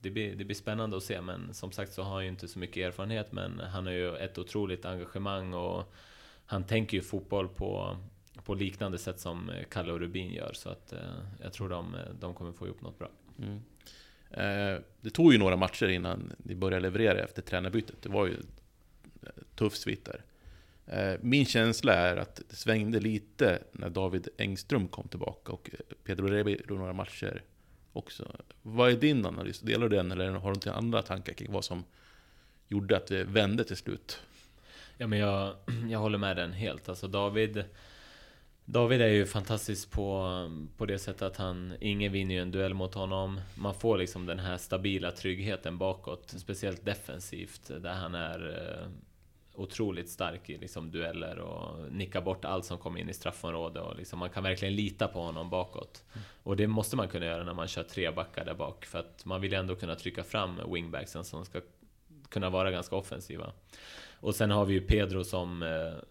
det blir, det blir spännande att se, men som sagt så har han ju inte så mycket erfarenhet, men han har ju ett otroligt engagemang och han tänker ju fotboll på på liknande sätt som eh, Kalle och Rubin gör. Så att eh, jag tror de, de kommer få ihop något bra. Mm. Det tog ju några matcher innan ni började leverera efter tränarbytet. Det var ju tuff svit där. Min känsla är att det svängde lite när David Engström kom tillbaka och Pedro Rebi gjorde några matcher också. Vad är din analys? Delar du den eller har du inte andra tankar kring vad som gjorde att det vände till slut? Ja, men jag, jag håller med den helt. Alltså David David är ju fantastisk på, på det sättet att han, ingen vinner ju en duell mot honom. Man får liksom den här stabila tryggheten bakåt, speciellt defensivt, där han är eh, otroligt stark i liksom dueller och nickar bort allt som kommer in i straffområdet och liksom man kan verkligen lita på honom bakåt. Mm. Och det måste man kunna göra när man kör tre backar där bak, för att man vill ändå kunna trycka fram wingbacksen som ska kunna vara ganska offensiva. Och sen har vi ju Pedro som eh,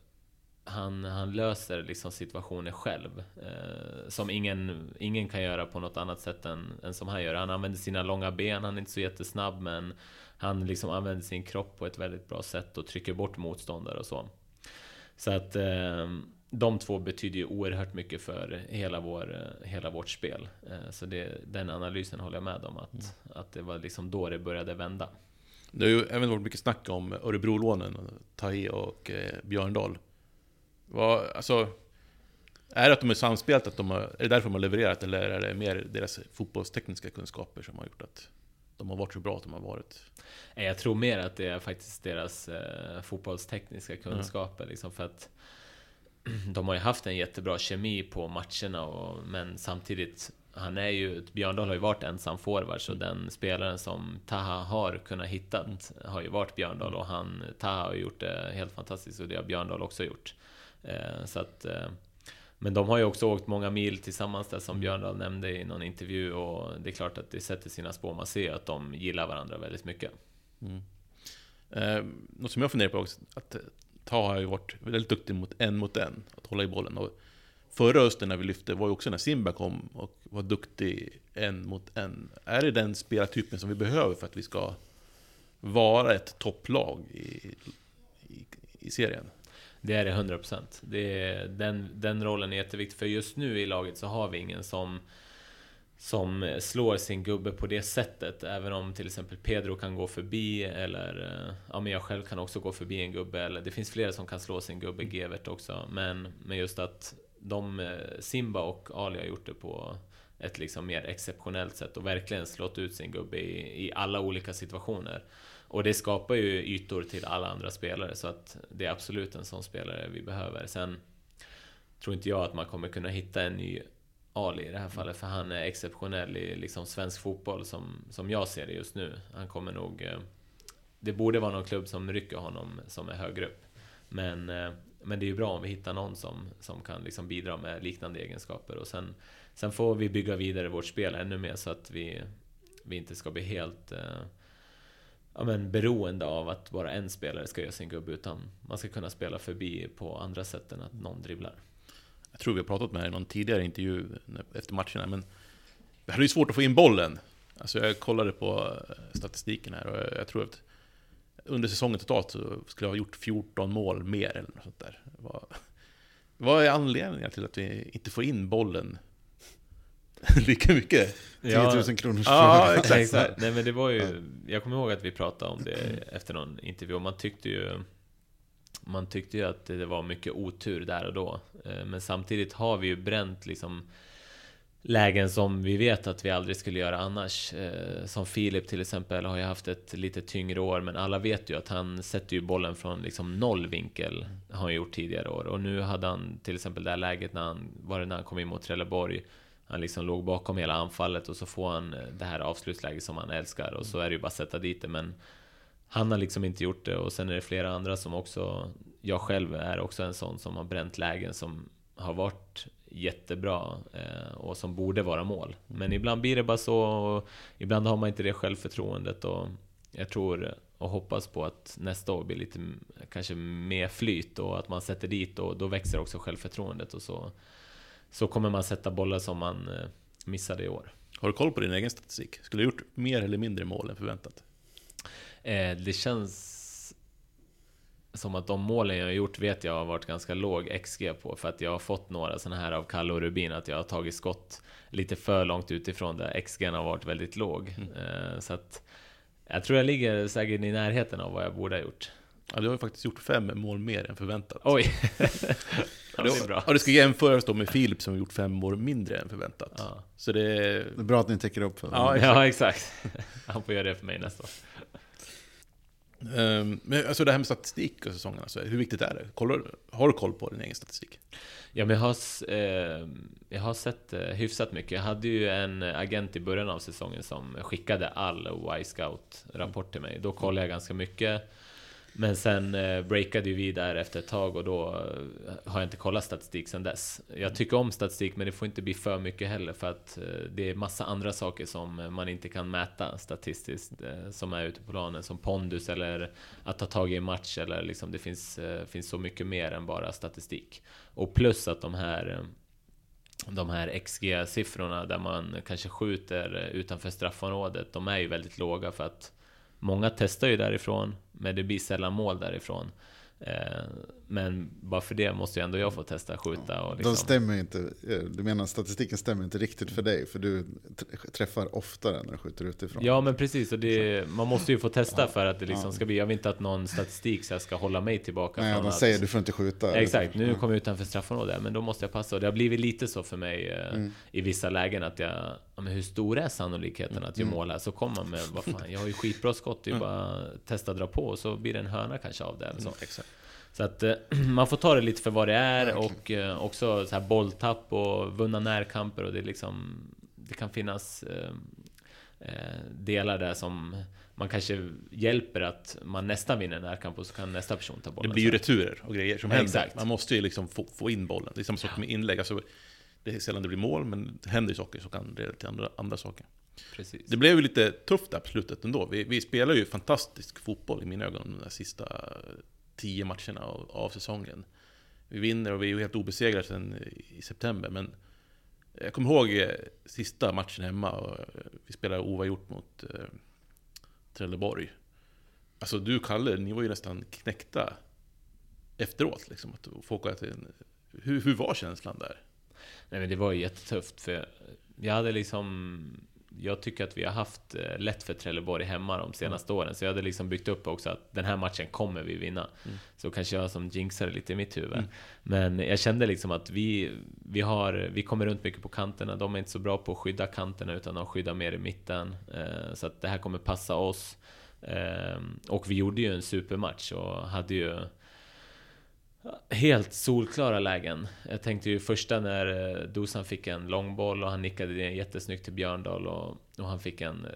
han, han löser liksom situationer själv. Eh, som ingen, ingen kan göra på något annat sätt än, än som han gör. Han använder sina långa ben, han är inte så jättesnabb men han liksom använder sin kropp på ett väldigt bra sätt och trycker bort motståndare och så. Så att eh, de två betyder ju oerhört mycket för hela, vår, hela vårt spel. Eh, så det, den analysen håller jag med om, att, mm. att det var liksom då det började vända. Det har ju även varit mycket snack om Örebrolånen, Tai och eh, Björndal. Vad, alltså, är det att de är samspelt, att de har, är det därför de har levererat, eller är det mer deras fotbollstekniska kunskaper som har gjort att de har varit så bra att de har varit? Jag tror mer att det är faktiskt deras eh, fotbollstekniska kunskaper, mm. liksom, för att de har ju haft en jättebra kemi på matcherna, och, men samtidigt han är ju, Björndal har ju varit ensam forward, så mm. den spelaren som Taha har kunnat hitta mm. har ju varit Björndal och han, Taha har gjort det helt fantastiskt och det har Björndal också gjort. Eh, så att, eh, men de har ju också åkt många mil tillsammans där som mm. Björndal nämnde i någon intervju och det är klart att det sätter sina spår. Man ser att de gillar varandra väldigt mycket. Mm. Eh, något som jag funderar på också, att eh, Ta har ju varit väldigt duktig mot en mot en, att hålla i bollen. Och förra hösten när vi lyfte var ju också när Simba kom och var duktig en mot en. Är det den spelartypen som vi behöver för att vi ska vara ett topplag i, i, i serien? Det är det 100%. Det är, den, den rollen är jätteviktig, för just nu i laget så har vi ingen som som slår sin gubbe på det sättet. Även om till exempel Pedro kan gå förbi eller eh, ja, men jag själv kan också gå förbi en gubbe. Eller det finns flera som kan slå sin gubbe, Gevert också. Men, men just att de, eh, Simba och Ali har gjort det på ett liksom mer exceptionellt sätt och verkligen slått ut sin gubbe i, i alla olika situationer. Och det skapar ju ytor till alla andra spelare, så att det är absolut en sån spelare vi behöver. Sen tror inte jag att man kommer kunna hitta en ny Ali i det här fallet, för han är exceptionell i liksom svensk fotboll som, som jag ser det just nu. Han kommer nog... Eh, det borde vara någon klubb som rycker honom som är högre upp. Men eh, men det är ju bra om vi hittar någon som, som kan liksom bidra med liknande egenskaper. Och sen, sen får vi bygga vidare vårt spel ännu mer så att vi, vi inte ska bli helt eh, ja, men beroende av att bara en spelare ska göra sin gubbe. Utan man ska kunna spela förbi på andra sätt än att någon dribblar. Jag tror vi har pratat med dig i någon tidigare intervju efter matcherna, men vi hade ju svårt att få in bollen. Alltså jag kollade på eh, statistiken här och jag tror att under säsongen totalt så skulle jag ha gjort 14 mål mer eller något sånt där. Vad, vad är anledningen till att vi inte får in bollen lika mycket? 10 000 kronors Ja, exakt. Nej men det var ju, jag kommer ihåg att vi pratade om det efter någon intervju. Och man tyckte ju Man tyckte ju att det var mycket otur där och då. Eh, Men samtidigt har vi ju bränt liksom Lägen som vi vet att vi aldrig skulle göra annars. Eh, Som Filip till exempel har ju haft ett lite tyngre år Men alla vet ju att han sätter ju bollen från liksom noll vinkel Har han gjort tidigare år. Och nu hade han till exempel det här läget när han Var det när han kom in mot Trelleborg han liksom låg bakom hela anfallet och så får han eh, det här avslutsläget som han älskar och så är det ju bara att sätta dit det men han har liksom inte gjort det och sen är det flera andra som också Jag själv är också en sån som har bränt lägen som har varit jättebra eh, och som borde vara mål. Men ibland blir det bara så och ibland har man inte det självförtroendet och jag tror och hoppas på att nästa år blir lite kanske mer flyt och att man sätter dit och då växer också självförtroendet och så så kommer man sätta bollar som man eh, missade i år. Har du koll på din egen statistik? Skulle du gjort mer eller mindre mål än förväntat? Eh, det känns som att de målen jag har gjort vet jag har varit ganska låg XG på för att jag har fått några sådana här av Kalle och Rubin att jag har tagit skott lite för långt utifrån där XG har varit väldigt låg. Mm. Eh, så att jag tror jag ligger säkert i närheten av vad jag borde ha gjort. Ja, du har ju faktiskt gjort fem mål mer än förväntat. Oj! ja, Ja, det är bra. Och det ska jämföras då med Filip som har gjort fem mål mindre än förväntat. Ja, Så det... Det är bra att ni täcker upp för Ja, ja exakt. Han får göra det för mig nästa år. Ehm, men alltså det här med statistik och säsongen, alltså, hur viktigt är det? Kollar, har du koll på din egen statistik? Ja, men jag har, eh, jag har sett eh, hyfsat mycket. Jag hade ju en agent i början av säsongen som skickade all Y-scout-rapport till mig. Då kollade jag ganska mycket. Men sen eh, breakade ju vi där efter ett tag och då eh, har jag inte kollat statistik sen dess. Jag tycker om statistik men det får inte bli för mycket heller för att eh, det är massa andra saker som eh, man inte kan mäta statistiskt eh, som är ute på planen som pondus eller att ta tag i en match eller liksom det finns, eh, finns så mycket mer än bara statistik. Och plus att de här de här XG-siffrorna där man kanske skjuter utanför straffområdet, de är ju väldigt låga för att Många testar ju därifrån, men det blir sällan mål därifrån. Eh, men bara för det måste ju ändå jag få testa skjuta och De liksom... stämmer ju inte, eh, du menar statistiken stämmer inte riktigt för dig, för du tr- träffar oftare när du skjuter utifrån. Ja men precis, och det, man måste ju få testa för att det liksom ska bli... Jag vill inte att någon statistik så ska hålla mig tillbaka Nej, från de att... säger du får inte skjuta. Exakt, nu kommer jag utanför straffområdet, men då måste jag passa. Och det har blivit lite så för mig eh, Mm. i vissa lägen att jag... Ja, men hur stor är sannolikheten att jag Mm. mål här? Så kommer man med, vad fan, jag har ju skitbra skott, det är ju bara testa dra på och så blir det en hörna kanske av det eller så. Exakt. Så att eh, man får ta det lite för vad det är och eh, också så här bolltapp och vunna närkamper och det är liksom Det kan finnas eh, delar där som man kanske hjälper att man nästan vinner en närkamp och så kan nästa person ta Det bollen. blir ju returer och grejer som händer. Exakt. Man måste ju liksom få, få in bollen. Det är samma sak med inlägg. Alltså, det är sällan det blir mål, men det händer ju saker som kan leda till andra, andra saker. Precis. Det blev ju lite tufft där på slutet ändå. Vi, vi spelar ju fantastisk fotboll i mina ögon de där sista tio matcherna av, av säsongen. Vi vinner och vi är ju helt obesegrade sedan i september, men jag kommer ihåg eh, sista matchen hemma och eh, vi spelade oavgjort mot eh, Trelleborg. Alltså du Kalle, ni var ju nästan knäckta efteråt liksom. Att få åka till en, hur, hur var känslan där? Nej men det var ju jättetufft för jag hade liksom jag tycker att vi har haft eh, lätt för Trelleborg hemma de senaste åren, så jag hade liksom byggt upp också att den här matchen kommer vi vinna. Mm. Så kanske jag som jinxade lite i mitt huvud. Mm. Men jag kände liksom att vi, vi, har, vi kommer runt mycket på kanterna. De är inte så bra på att skydda kanterna, utan de skyddar mer i mitten. Eh, Så att det här kommer passa oss. Eh, Och vi gjorde ju en supermatch och hade ju Helt solklara lägen. Jag tänkte ju första när eh, Dusan fick en långboll och han nickade den jättesnyggt till Björndal och, och han fick en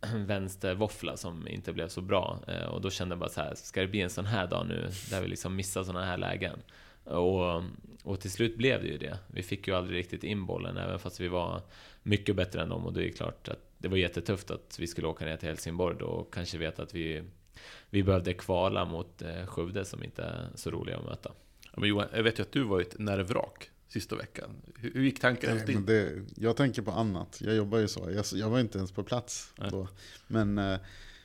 vänstervåffla som inte blev så bra. Eh, och då kände jag bara så här, ska det bli en sån här dag nu, där vi liksom missar såna här lägen? Och, och till slut blev det ju det. Vi fick ju aldrig riktigt in bollen, även fast vi var mycket bättre än dem. Och det är klart att det var jättetufft att vi skulle åka ner till Helsingborg då och kanske veta att vi, vi behövde kvala mot eh, Skövde som inte är så roliga att möta. Ja, men Johan, jag vet ju att du var ett nervvrak sista veckan. Hur, hur gick tanken hos det, jag tänker på annat. Jag jobbar ju så. Jag, jag var inte ens på plats Nej. då. Men, eh,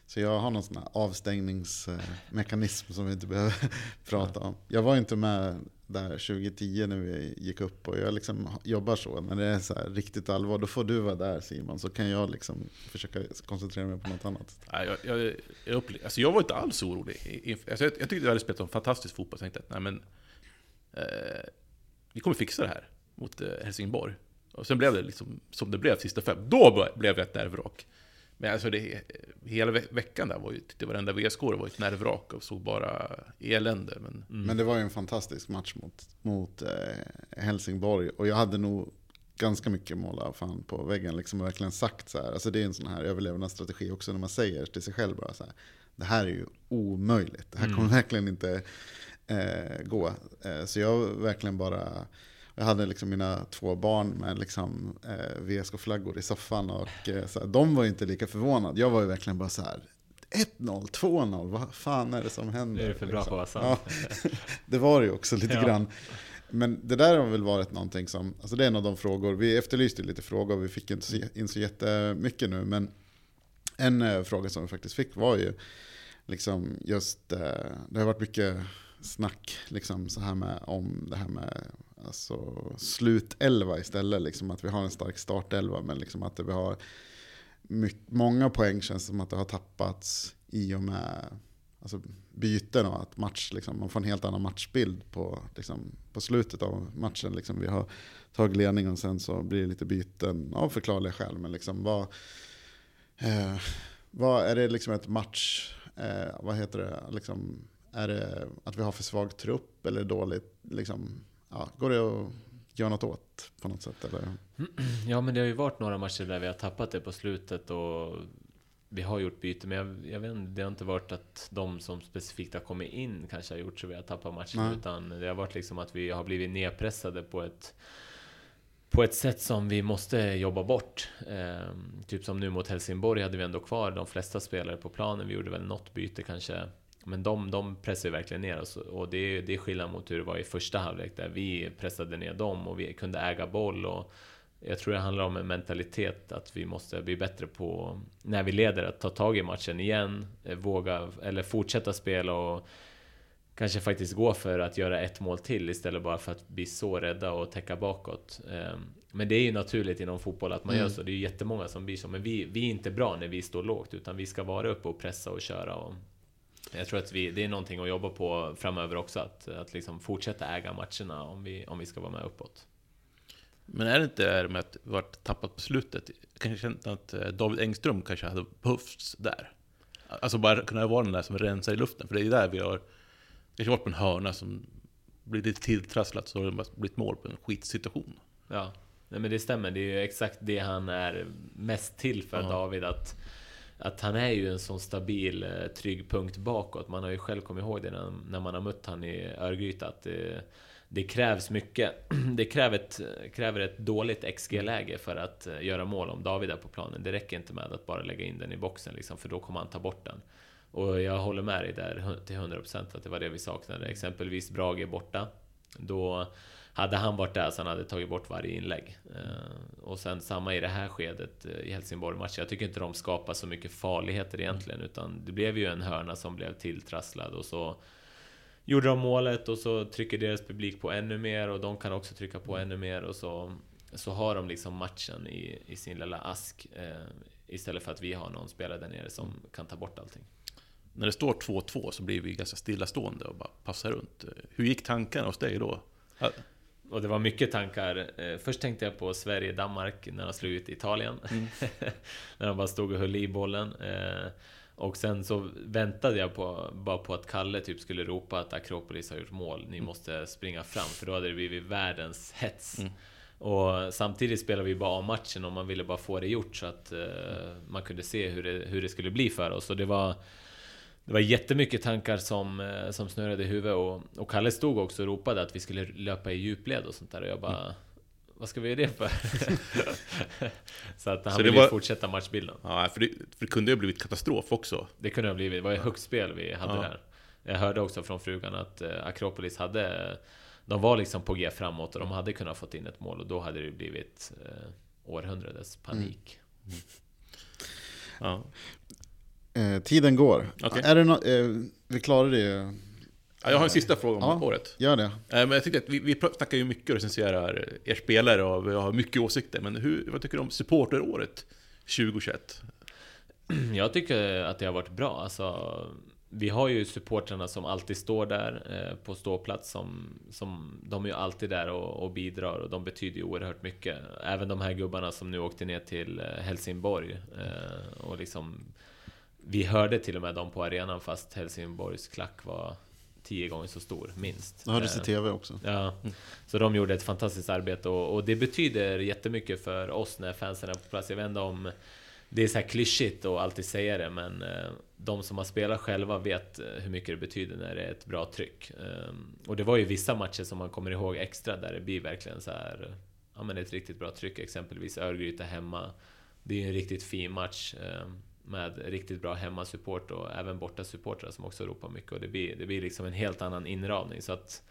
så jag har någon sån här avstängningsmekanism som vi inte behöver prata om. Jag var inte med där 2010 när vi gick upp och jag liksom jobbar så. När det är så här riktigt allvar, då får du vara där Simon. Så kan jag liksom försöka koncentrera mig på något annat. Nej, jag, jag, jag, upple- alltså jag var inte alls orolig. Alltså jag, jag tyckte vi hade spelat en fantastisk fotboll. så Jag tänkte att nej, men, eh, vi kommer fixa det här mot eh, Helsingborg. Och sen blev det liksom som det blev sista fem. Då blev jag ett nervvrak. Men alltså det, hela ve- veckan där var ju, tyckte varenda VS-score var ett nervvrak och såg bara elände. Men Men det var ju en fantastisk match mot, mot eh, Helsingborg. Och jag hade nog ganska mycket måla fan på väggen. Liksom verkligen sagt så här. Alltså det är en sån här överlevnadsstrategi också när man säger till sig själv bara så här. Det här är ju omöjligt. Det här kommer verkligen inte eh, gå. Eh, så jag verkligen bara... Jag hade liksom mina två barn med liksom, eh, VSK-flaggor i soffan. Och eh, så här, de var inte lika förvånade. Jag var ju verkligen bara så här. 1-0, 2-0, vad fan är det som händer? Det är för bra för att vara Ja, sant. det var det ju också lite Ja. grann. Men det där har väl varit någonting som, alltså det är en av de frågor, vi efterlyste lite frågor, vi fick inte in så jättemycket nu, men en eh, fråga som vi faktiskt fick var ju liksom just, eh, det har varit mycket snack liksom så här med, om det här med alltså, slutelva istället, liksom att vi har en stark startelva, men liksom att vi har många poäng känns som att det har tappats i och med alltså, byten och att match, liksom, man får en helt annan matchbild på, liksom, på slutet av matchen. Liksom. Vi har tagit ledning och sen så blir det lite byten av förklarliga skäl. Men liksom, vad, eh, vad är det liksom ett match, eh, vad heter det, liksom, är det att vi har för svag trupp eller dåligt, liksom, ja, går det att göra något åt på något sätt? Eller? Ja, men det har ju varit några matcher där vi har tappat det på slutet och vi har gjort byte, men jag, jag vet inte, det har inte varit att de som specifikt har kommit in kanske har gjort så vi har tappat matchen, Nej. utan det har varit liksom att vi har blivit nedpressade på ett på ett sätt som vi måste jobba bort. Ehm, typ som nu mot Helsingborg hade vi ändå kvar de flesta spelare på planen. Vi gjorde väl något byte kanske. Men de, de pressar ju verkligen ner oss. Och det är, det är skillnad mot hur det var i första halvlek där vi pressade ner dem och vi kunde äga boll. Och jag tror det handlar om en mentalitet att vi måste bli bättre på, när vi leder, att ta tag i matchen igen. eh, Våga, eller fortsätta spela och kanske faktiskt gå för att göra ett mål till istället bara för att bli så rädda och täcka bakåt. Ehm, Men det är ju naturligt inom fotboll att man Mm. gör så. Det är ju jättemånga som blir så. Men vi, vi är inte bra när vi står lågt, utan vi ska vara uppe och pressa och köra. Och jag tror att vi, det är någonting att jobba på framöver också, att, att liksom fortsätta äga matcherna om vi, om vi ska vara med uppåt. Men är det inte det här med att vi varit tappat på slutet? Jag kanske känner att eh, David Engström kanske hade behövts där. Alltså bara kunna vara den där som rensar i luften. För det är ju där vi har kanske varit på en hörna som blir lite tilltrasslat så har det bara blivit mål på en skitsituation. Ja, nej men det stämmer. Det är ju exakt det han är mest till för, Ja. David. Att, att han är ju en sån stabil, eh, trygg punkt bakåt. Man har ju själv kommit ihåg det när, när man har mött han i Örgryte. Att det, det krävs mycket. Det kräver ett, kräver ett dåligt XG-läge för att eh, göra mål om David är på planen. Det räcker inte med att bara lägga in den i boxen, liksom, för då kommer han ta bort den. Och jag håller med dig där till 100% att det var det vi saknade. Exempelvis Brage borta. Då hade han varit där så han hade tagit bort varje inlägg. Eh, och sen samma i det här skedet eh, i Helsingborg-matchen. Jag tycker inte de skapar så mycket farligheter egentligen, utan det blev ju en hörna som blev tilltrasslad och så gjorde de målet och så trycker deras publik på ännu mer och de kan också trycka på ännu mer och så, så har de liksom matchen i, i sin lilla ask eh, istället för att vi har någon spelare där nere som kan ta bort allting. När det står 2-2 så blir vi ganska stillastående och bara passar runt. Hur gick tankarna hos dig då? Och det var mycket tankar. Eh, Först tänkte jag på Sverige-Danmark när de slog ut Italien. när de bara stod och höll i bollen. Eh, Och sen så väntade jag på, bara på att Kalle typ skulle ropa att Akropolis har gjort mål. Ni måste springa fram, för då hade det blivit världens hets. Mm. Och samtidigt spelade vi bara A-matchen och man ville bara få det gjort så att uh, man kunde se hur det, hur det skulle bli för oss. Och det var, det var jättemycket tankar som, uh, som snurrade i huvudet och, och Kalle stod också och ropade att vi skulle löpa i djupled och sånt där och jag bara mm. Vad ska vi göra det för? så att han så ville var... fortsätta matchbilden. Ja, för det, för det kunde ju ha blivit katastrof också. Det kunde ha blivit. Det var ju högt spel vi hade ja. där. Jag hörde också från frugan att uh, Akropolis hade de var liksom på G framåt och de hade kunnat fått in ett mål och då hade det blivit eh, århundradets panik. Mm. Ja. Eh, tiden går. Okay. Är det no eh, vi klarar det? Ja, jag har en sista fråga om ja, året. Gör det. Eh, men jag tycker att vi, vi snackar ju mycket och recenserar er spelare och vi har mycket åsikter. Men hur, vad tycker du om supporteråret 2021? Jag tycker att det har varit bra. Alltså, vi har ju supportrarna som alltid står där eh, på ståplats som, som De är ju alltid där och, och, bidrar och de betyder ju oerhört mycket. Även de här gubbarna som nu åkte ner till eh, Helsingborg eh, och liksom Vi hörde till och med dem på arenan fast Helsingborgs klack var tio gånger så stor, minst. Det hördes i TV också. Ja, så de gjorde ett fantastiskt arbete och, och det betyder jättemycket för oss när fansen är på plats. Jag vet inte om det är så här klyschigt att alltid säga det, men eh, de som har spelat själva vet eh, hur mycket det betyder när det är ett bra tryck. Ehm, och det var ju vissa matcher som man kommer ihåg extra där det blir verkligen så här, ja men ett riktigt bra tryck. Exempelvis Örgryte hemma. Det är ju en riktigt fin match ehm, med riktigt bra hemmasupport och även borta supportrar som också ropar mycket och det blir, det blir liksom en helt annan inramning. Så att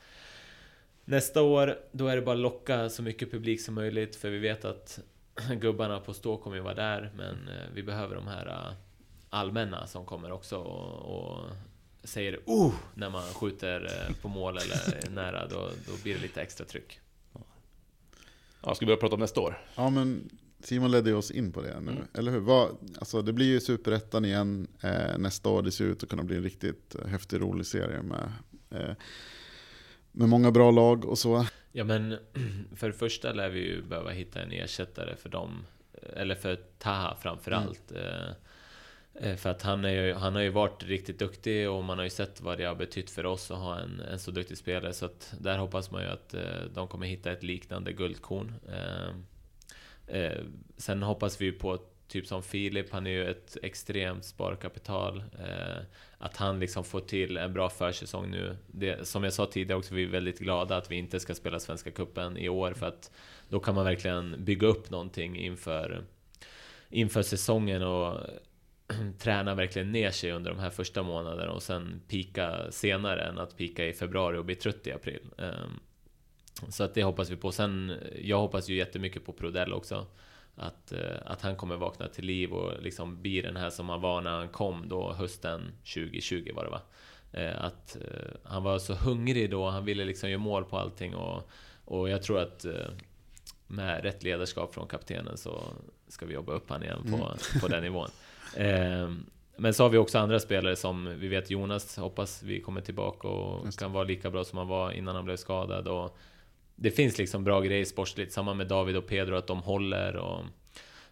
nästa år, då är det bara att locka så mycket publik som möjligt för vi vet att gubbarna på stå kommer ju vara där, men eh, vi behöver de här eh, allmänna som kommer också och, och säger oh när man skjuter eh, på mål eller nära, då, då blir det lite extra tryck. Ja, ska vi börja prata om nästa år? Ja, men Simon ledde oss in på det nu, mm. eller hur? Vad, alltså, det blir ju superettan igen eh, nästa år. Det ser ut att kunna bli en riktigt häftig, rolig serie med, eh, med många bra lag och så. Ja men för det första lär vi ju behöva hitta en ersättare för dem. Eller för Taha framförallt. Mm. Eh, eh, för att han, är ju, han har ju varit riktigt duktig och man har ju sett vad det har betytt för oss att ha en, en så duktig spelare. Så att där hoppas man ju att eh, de kommer hitta ett liknande guldkorn. Eh, sen hoppas vi ju på typ som Filip, han är ju ett extremt sparkapital. Eh, att han liksom får till en bra försäsong nu. Det, som jag sa tidigare också, vi är väldigt glada att vi inte ska spela Svenska Kuppen i år för att då kan man verkligen bygga upp någonting inför, inför säsongen och träna verkligen ner sig under de här första månaderna och sen pika senare än att pika i februari och bli trött i april. Eh, så att det hoppas vi på. Sen, jag hoppas ju jättemycket på Prodell också att, eh, att han kommer vakna till liv och liksom bli den här som han var när han kom då hösten 2020 var det va? Eh, att eh, han var så hungrig då, han ville liksom göra mål på allting och, och jag tror att med rätt ledarskap från kaptenen så ska vi jobba upp han igen på, mm. på den nivån. Men så har vi också andra spelare som vi vet Jonas hoppas vi kommer tillbaka och kan vara lika bra som han var innan han blev skadad. Och det finns liksom bra grejer sportsligt. Samma med David och Pedro, att de håller och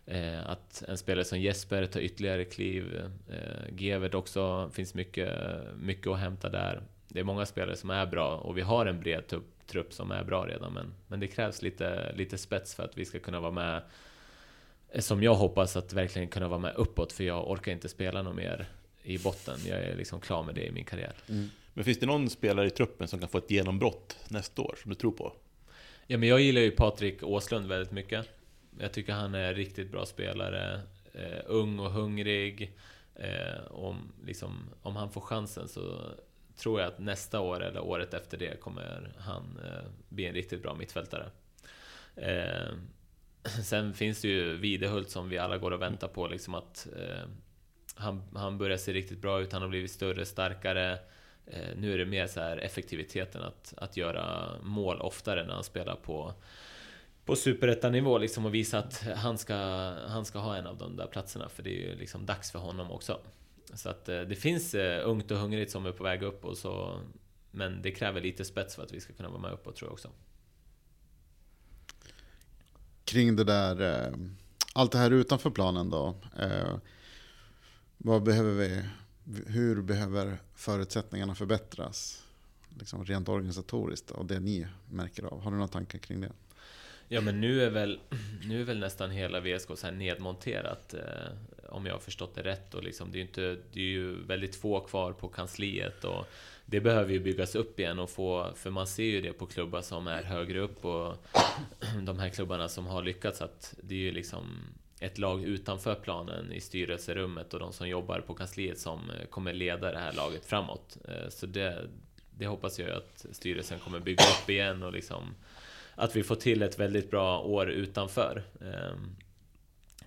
eh, att en spelare som Jesper tar ytterligare kliv. Eh, Gevert också, finns mycket, mycket att hämta där. Det är många spelare som är bra och vi har en bred trupp som är bra redan. Men, men det krävs lite, lite spets för att vi ska kunna vara med som jag hoppas att verkligen kunna vara med uppåt, för jag orkar inte spela något mer i botten. Jag är liksom klar med det i min karriär. Mm. Men finns det någon spelare i truppen som kan få ett genombrott nästa år, som du tror på? Ja, men jag gillar ju Patrik Åslund väldigt mycket. Jag tycker han är riktigt bra spelare. Eh, ung och hungrig. Eh, om, liksom, om han får chansen så tror jag att nästa år eller året efter det kommer han eh, bli en riktigt bra mittfältare. Eh, sen finns det ju Videhult som vi alla går och väntar på. Liksom att, eh, han, han börjar se riktigt bra ut, han har blivit större, starkare. Eh, nu är det mer så här effektiviteten att, att göra mål oftare när han spelar på på superettanivå liksom och visa att han ska, han ska ha en av de där platserna för det är ju liksom dags för honom också. Så att eh, det finns eh, ungt och hungrigt som är på väg upp och så Men det kräver lite spets för att vi ska kunna vara med uppåt tror jag också. Kring det där, eh, allt det här utanför planen då. Eh, vad behöver vi hur behöver förutsättningarna förbättras? Liksom rent organisatoriskt och det ni märker av. Har du några tankar kring det? Ja men nu är väl, nu är väl nästan hela VSK så här nedmonterat eh, Om jag har förstått det rätt och liksom det är ju inte Det är ju väldigt få kvar på kansliet och Det behöver ju byggas upp igen och få För man ser ju det på klubbar som är högre upp och De här klubbarna som har lyckats att Det är ju liksom ett lag utanför planen i styrelserummet och de som jobbar på kansliet som eh, kommer leda det här laget framåt. Eh, så det, det hoppas jag att styrelsen kommer bygga upp igen och liksom att vi får till ett väldigt bra år utanför. Ehm,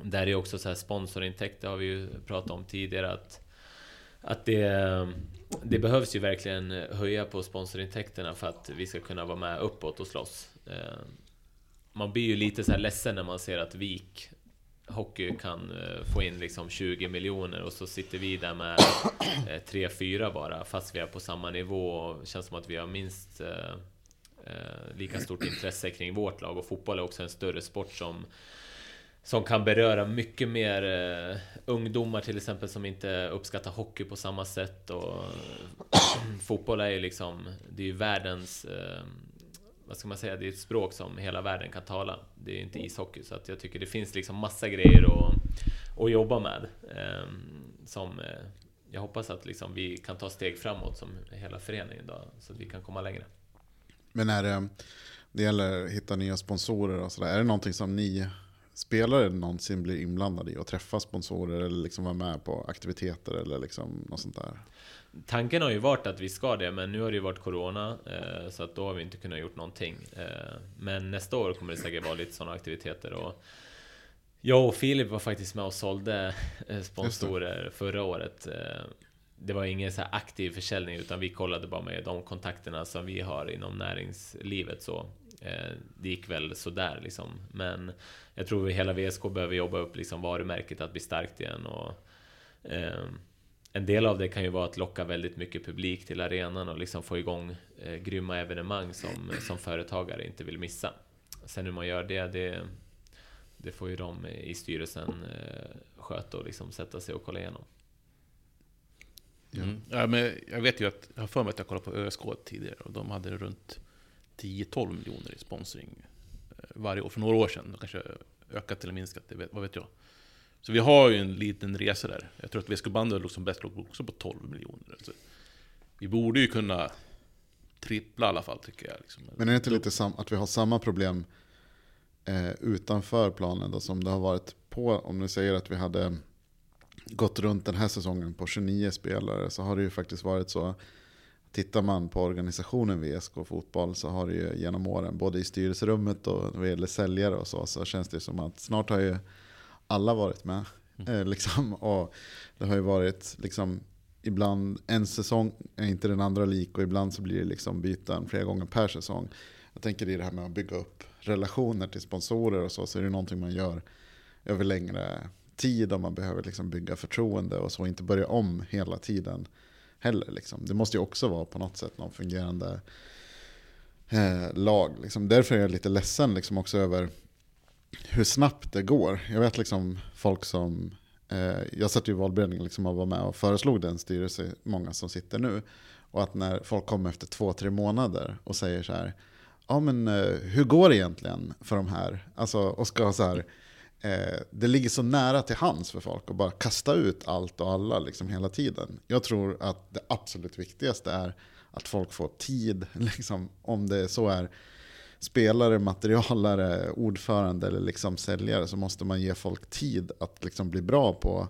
där är också så här sponsorintäkter har vi ju pratat om tidigare att att det, det behövs ju verkligen höja på sponsorintäkterna för att vi ska kunna vara med uppåt och slåss. Ehm, man blir ju lite så här ledsen när man ser att VIK Hockey kan eh, få in liksom 20 miljoner och så sitter vi där med 3-4 eh, bara fast vi är på samma nivå och känns som att vi har minst eh, lika stort intresse kring vårt lag. Och fotboll är också en större sport som som kan beröra mycket mer uh, ungdomar till exempel som inte uppskattar hockey på samma sätt. Och fotboll är ju liksom det är ju världens uh, vad ska man säga, det är ett språk som hela världen kan tala. Det är inte ishockey, så att jag tycker det finns liksom massa grejer att, att jobba med. Eh, som eh, jag hoppas att liksom vi kan ta steg framåt som hela föreningen då, så att vi kan komma längre. Men är det, det gäller att hitta nya sponsorer och sådär, är det någonting som ni spelare någonsin blir inblandade i att träffa sponsorer eller liksom vara med på aktiviteter eller liksom något sånt där? Tanken har ju varit att vi ska det, men nu har det ju varit Corona, eh, så att då har vi inte kunnat gjort någonting. Eh, men nästa år kommer det säkert vara lite sådana aktiviteter. Och jag och Filip var faktiskt med och sålde eh, sponsorer förra året. Eh, det var ingen så aktiv försäljning, utan vi kollade bara med de kontakterna som vi har inom näringslivet. Så eh, det gick väl sådär liksom. Men jag tror att hela VSK behöver jobba upp liksom varumärket att bli starkt igen. Och, en del av det kan ju vara att locka väldigt mycket publik till arenan och liksom få igång eh, grymma evenemang som, som företagare inte vill missa. Sen hur man gör det, det, det får ju de i styrelsen eh, sköta och liksom sätta sig och kolla igenom. Mm. Ja, men jag vet ju att, jag har för mig att jag kollade på ÖSK tidigare och de hade runt 10-12 miljoner i sponsring eh, varje år, för några år sedan. De kanske ökat eller minskat, det vet, vad vet jag. Så vi har ju en liten resa där. Jag tror att VSK Bandy låg som bäst låg också på 12 miljoner. Alltså, vi borde ju kunna trippla i alla fall tycker jag. Liksom. Men är det inte lite sam att vi har samma problem eh, utanför planen då, som det har varit på? Om du säger att vi hade gått runt den här säsongen på 29 spelare så har det ju faktiskt varit så. Tittar man på organisationen VSK Fotboll så har det ju genom åren, både i styrelserummet och vad gäller säljare och så, så känns det som att snart har ju alla varit med. Mm. Eh, liksom, och det har ju varit liksom, ibland en säsong är inte den andra lik och ibland så blir det liksom byten flera gånger per säsong. Jag tänker i det här med att bygga upp relationer till sponsorer och så, så är det någonting man gör över längre tid om man behöver liksom bygga förtroende och så, inte börja om hela tiden heller. Liksom. Det måste ju också vara på något sätt någon fungerande eh, lag. Liksom. Därför är jag lite ledsen liksom, också över hur snabbt det går. Jag vet liksom folk som, eh, jag satt ju i valberedningen liksom och var med och föreslog den styrelse, många som sitter nu. Och att när folk kommer efter två, tre månader och säger så här, ja men eh, hur går det egentligen för de här? Alltså, och ska så här, eh, det ligger så nära till hands för folk att bara kasta ut allt och alla liksom hela tiden. Jag tror att det absolut viktigaste är att folk får tid, liksom, om det så är spelare, materialare, ordförande eller liksom säljare så måste man ge folk tid att liksom bli bra på,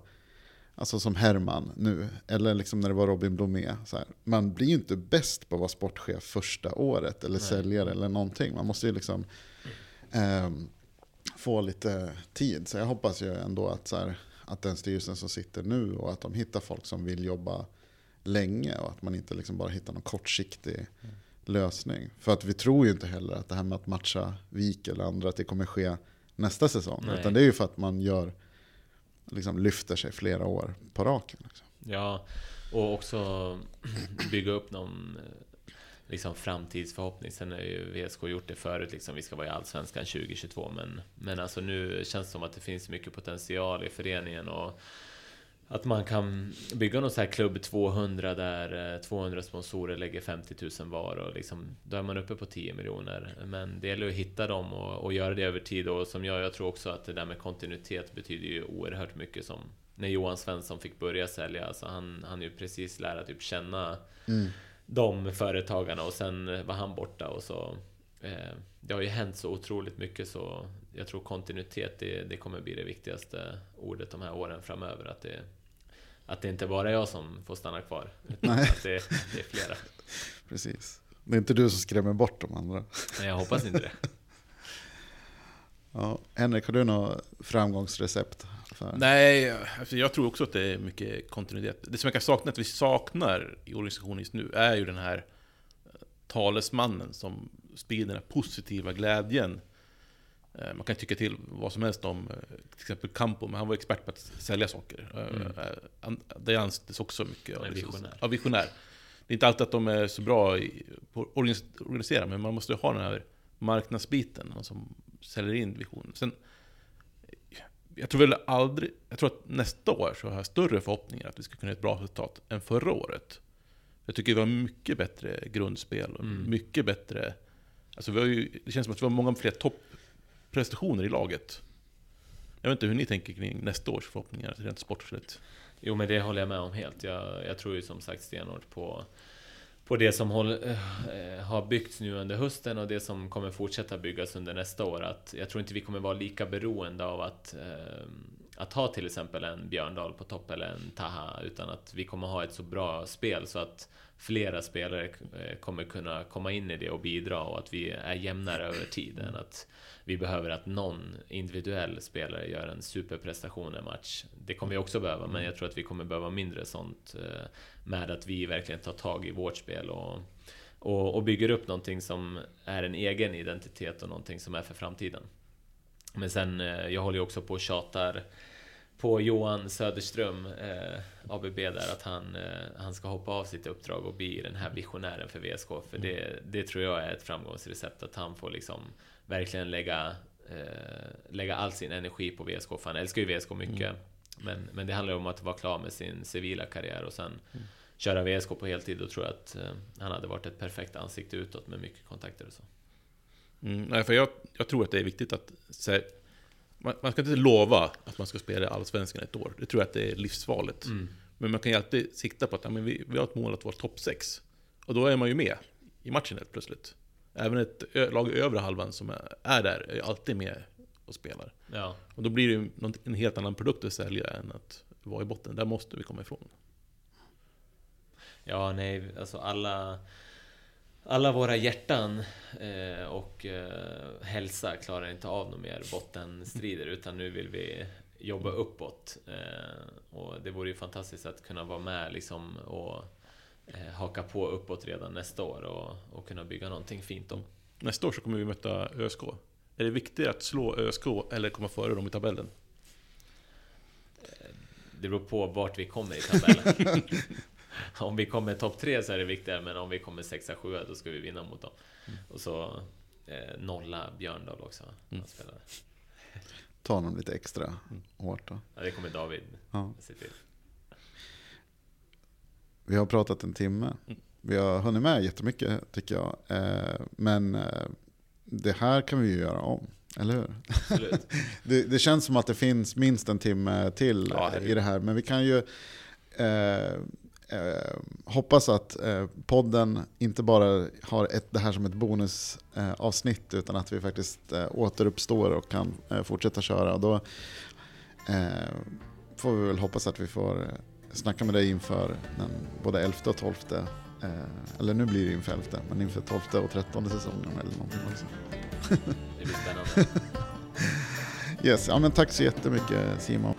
alltså som Herman nu, eller liksom när det var Robin Blomé. Så här. Man blir ju inte bäst på att vara sportchef första året, eller Nej. säljare eller någonting. Man måste ju liksom eh, få lite tid. Så jag hoppas ju ändå att, så här, att den styrelsen som sitter nu och att de hittar folk som vill jobba länge och att man inte liksom bara hittar någon kortsiktig mm lösning. För att vi tror ju inte heller att det här med att matcha Vik eller andra, att det kommer ske nästa säsong. Nej. Utan det är ju för att man gör, liksom lyfter sig flera år på raken. Liksom. Ja, och också bygga upp någon liksom framtidsförhoppning. Sen har ju VSK gjort det förut, liksom, vi ska vara i Allsvenskan 2022. Men, men alltså nu känns det som att det finns mycket potential i föreningen. Och att man kan bygga någon så här klubb 200 där 200 sponsorer lägger 50 000 var och liksom då är man uppe på 10 miljoner. Men det gäller att hitta dem och, och göra det över tid och som jag, jag tror också att det där med kontinuitet betyder ju oerhört mycket som när Johan Svensson fick börja sälja. Alltså han han ju precis lära typ känna mm. de företagarna och sen var han borta och så eh, det har ju hänt så otroligt mycket så jag tror kontinuitet det, det kommer bli det viktigaste ordet de här åren framöver. Att det, att det inte bara är jag som får stanna kvar. Utan Nej. att det, det är flera. Precis. Det är inte du som skrämmer bort de andra. Nej, jag hoppas inte det. Ja, Henrik, har du något framgångsrecept? För? Nej, alltså jag tror också att det är mycket kontinuitet. Det som jag kan sakna, att vi saknar i organisationen just nu, är ju den här talesmannen som sprider den här positiva glädjen Eh, man kan tycka till vad som helst om eh, till exempel Campo, men han var expert på att sälja saker. Eh, mm. Det anses också mycket av visionär. Ja, visionär. Det är inte alltid att de är så bra på att organisera, men man måste ha den här marknadsbiten som säljer in visionen. Sen, jag tror väl aldrig, jag tror att nästa år så har jag större förhoppningar att vi ska kunna göra ett bra resultat än förra året. Jag tycker vi har mycket bättre grundspel och mm. mycket bättre... Alltså vi har ju, det känns som att vi har många fler topp prestationer i laget. Jag vet inte hur ni tänker kring nästa års förhoppningar rent sportsligt. Jo men det håller jag med om helt. Jag, jag tror ju som sagt stenhårt på på det som håll, äh, har byggts nu under hösten och det som kommer fortsätta byggas under nästa år. Att jag tror inte vi kommer vara lika beroende av att, äh, att ha till exempel en Björndal på topp eller en Taha, utan att vi kommer ha ett så bra spel så att flera spelare eh, kommer kunna komma in i det och bidra och att vi är jämnare över tid än att vi behöver att någon individuell spelare gör en superprestation i en match. Det kommer vi också behöva, men jag tror att vi kommer behöva mindre sånt eh, med att vi verkligen tar tag i vårt spel och, och, och bygger upp någonting som är en egen identitet och någonting som är för framtiden. Men sen, eh, jag håller ju också på och tjatar på Johan Söderström, eh, ABB där, att han, eh, han ska hoppa av sitt uppdrag och bli den här visionären för VSK. För det, det tror jag är ett framgångsrecept, att han får liksom verkligen lägga, eh, lägga all sin energi på VSK, för han älskar ju VSK mycket. Mm. Men, men det handlar ju om att vara klar med sin civila karriär och sen mm. köra VSK på heltid. Då tror jag att eh, han hade varit ett perfekt ansikte utåt med mycket kontakter och så. Mm, nej, för jag, jag tror att det är viktigt att här, man, man, ska inte lova att man ska spela i Allsvenskan ett år. Det tror jag att det är livsfarligt. Mm. Men man kan ju alltid sikta på att ja, men vi, vi har ett mål att vara topp 6. Och då är man ju med i matchen helt plötsligt. Även ett lag i övre halvan som är där är alltid med och spelar. Ja. Och då blir det ju en helt annan produkt att sälja än att vara i botten. Där måste vi komma ifrån. Ja, nej, alltså alla alla våra hjärtan eh, och eh, hälsa klarar inte av några mer bottenstrider utan nu vill vi jobba uppåt. Eh, och det vore ju fantastiskt att kunna vara med liksom och haka på uppåt redan nästa år och, och kunna bygga någonting fint då. Nästa år så kommer vi möta ÖSK. Är det viktigare att slå ÖSK eller komma före dem i tabellen? Eh, det beror på vart vi kommer i tabellen. om vi kommer topp tre så är det viktigare, men om vi kommer sexa, sjua, då ska vi vinna mot dem. Mm. Och så eh, nolla Björndal också, mm. Ta honom lite extra mm. hårt då. Ja, det kommer David ja. se till. Vi har pratat en timme. Mm. Vi har hunnit med jättemycket tycker jag. Eh, men eh, det här kan vi ju göra om. Eller hur? det, det, känns som att det finns minst en timme till ja, i det här. Men vi kan ju eh, eh, hoppas att eh, podden inte bara har ett, det här som ett bonusavsnitt eh, utan att vi faktiskt återuppstår och kan fortsätta köra. Då eh, får vi väl hoppas att vi får eh, snacka med dig inför den både 11 och 12 eller nu blir det inför 11 men inför 12 och 13 säsongen eller någonting också. det blir spännande. yes, ja, men tack så jättemycket Simon.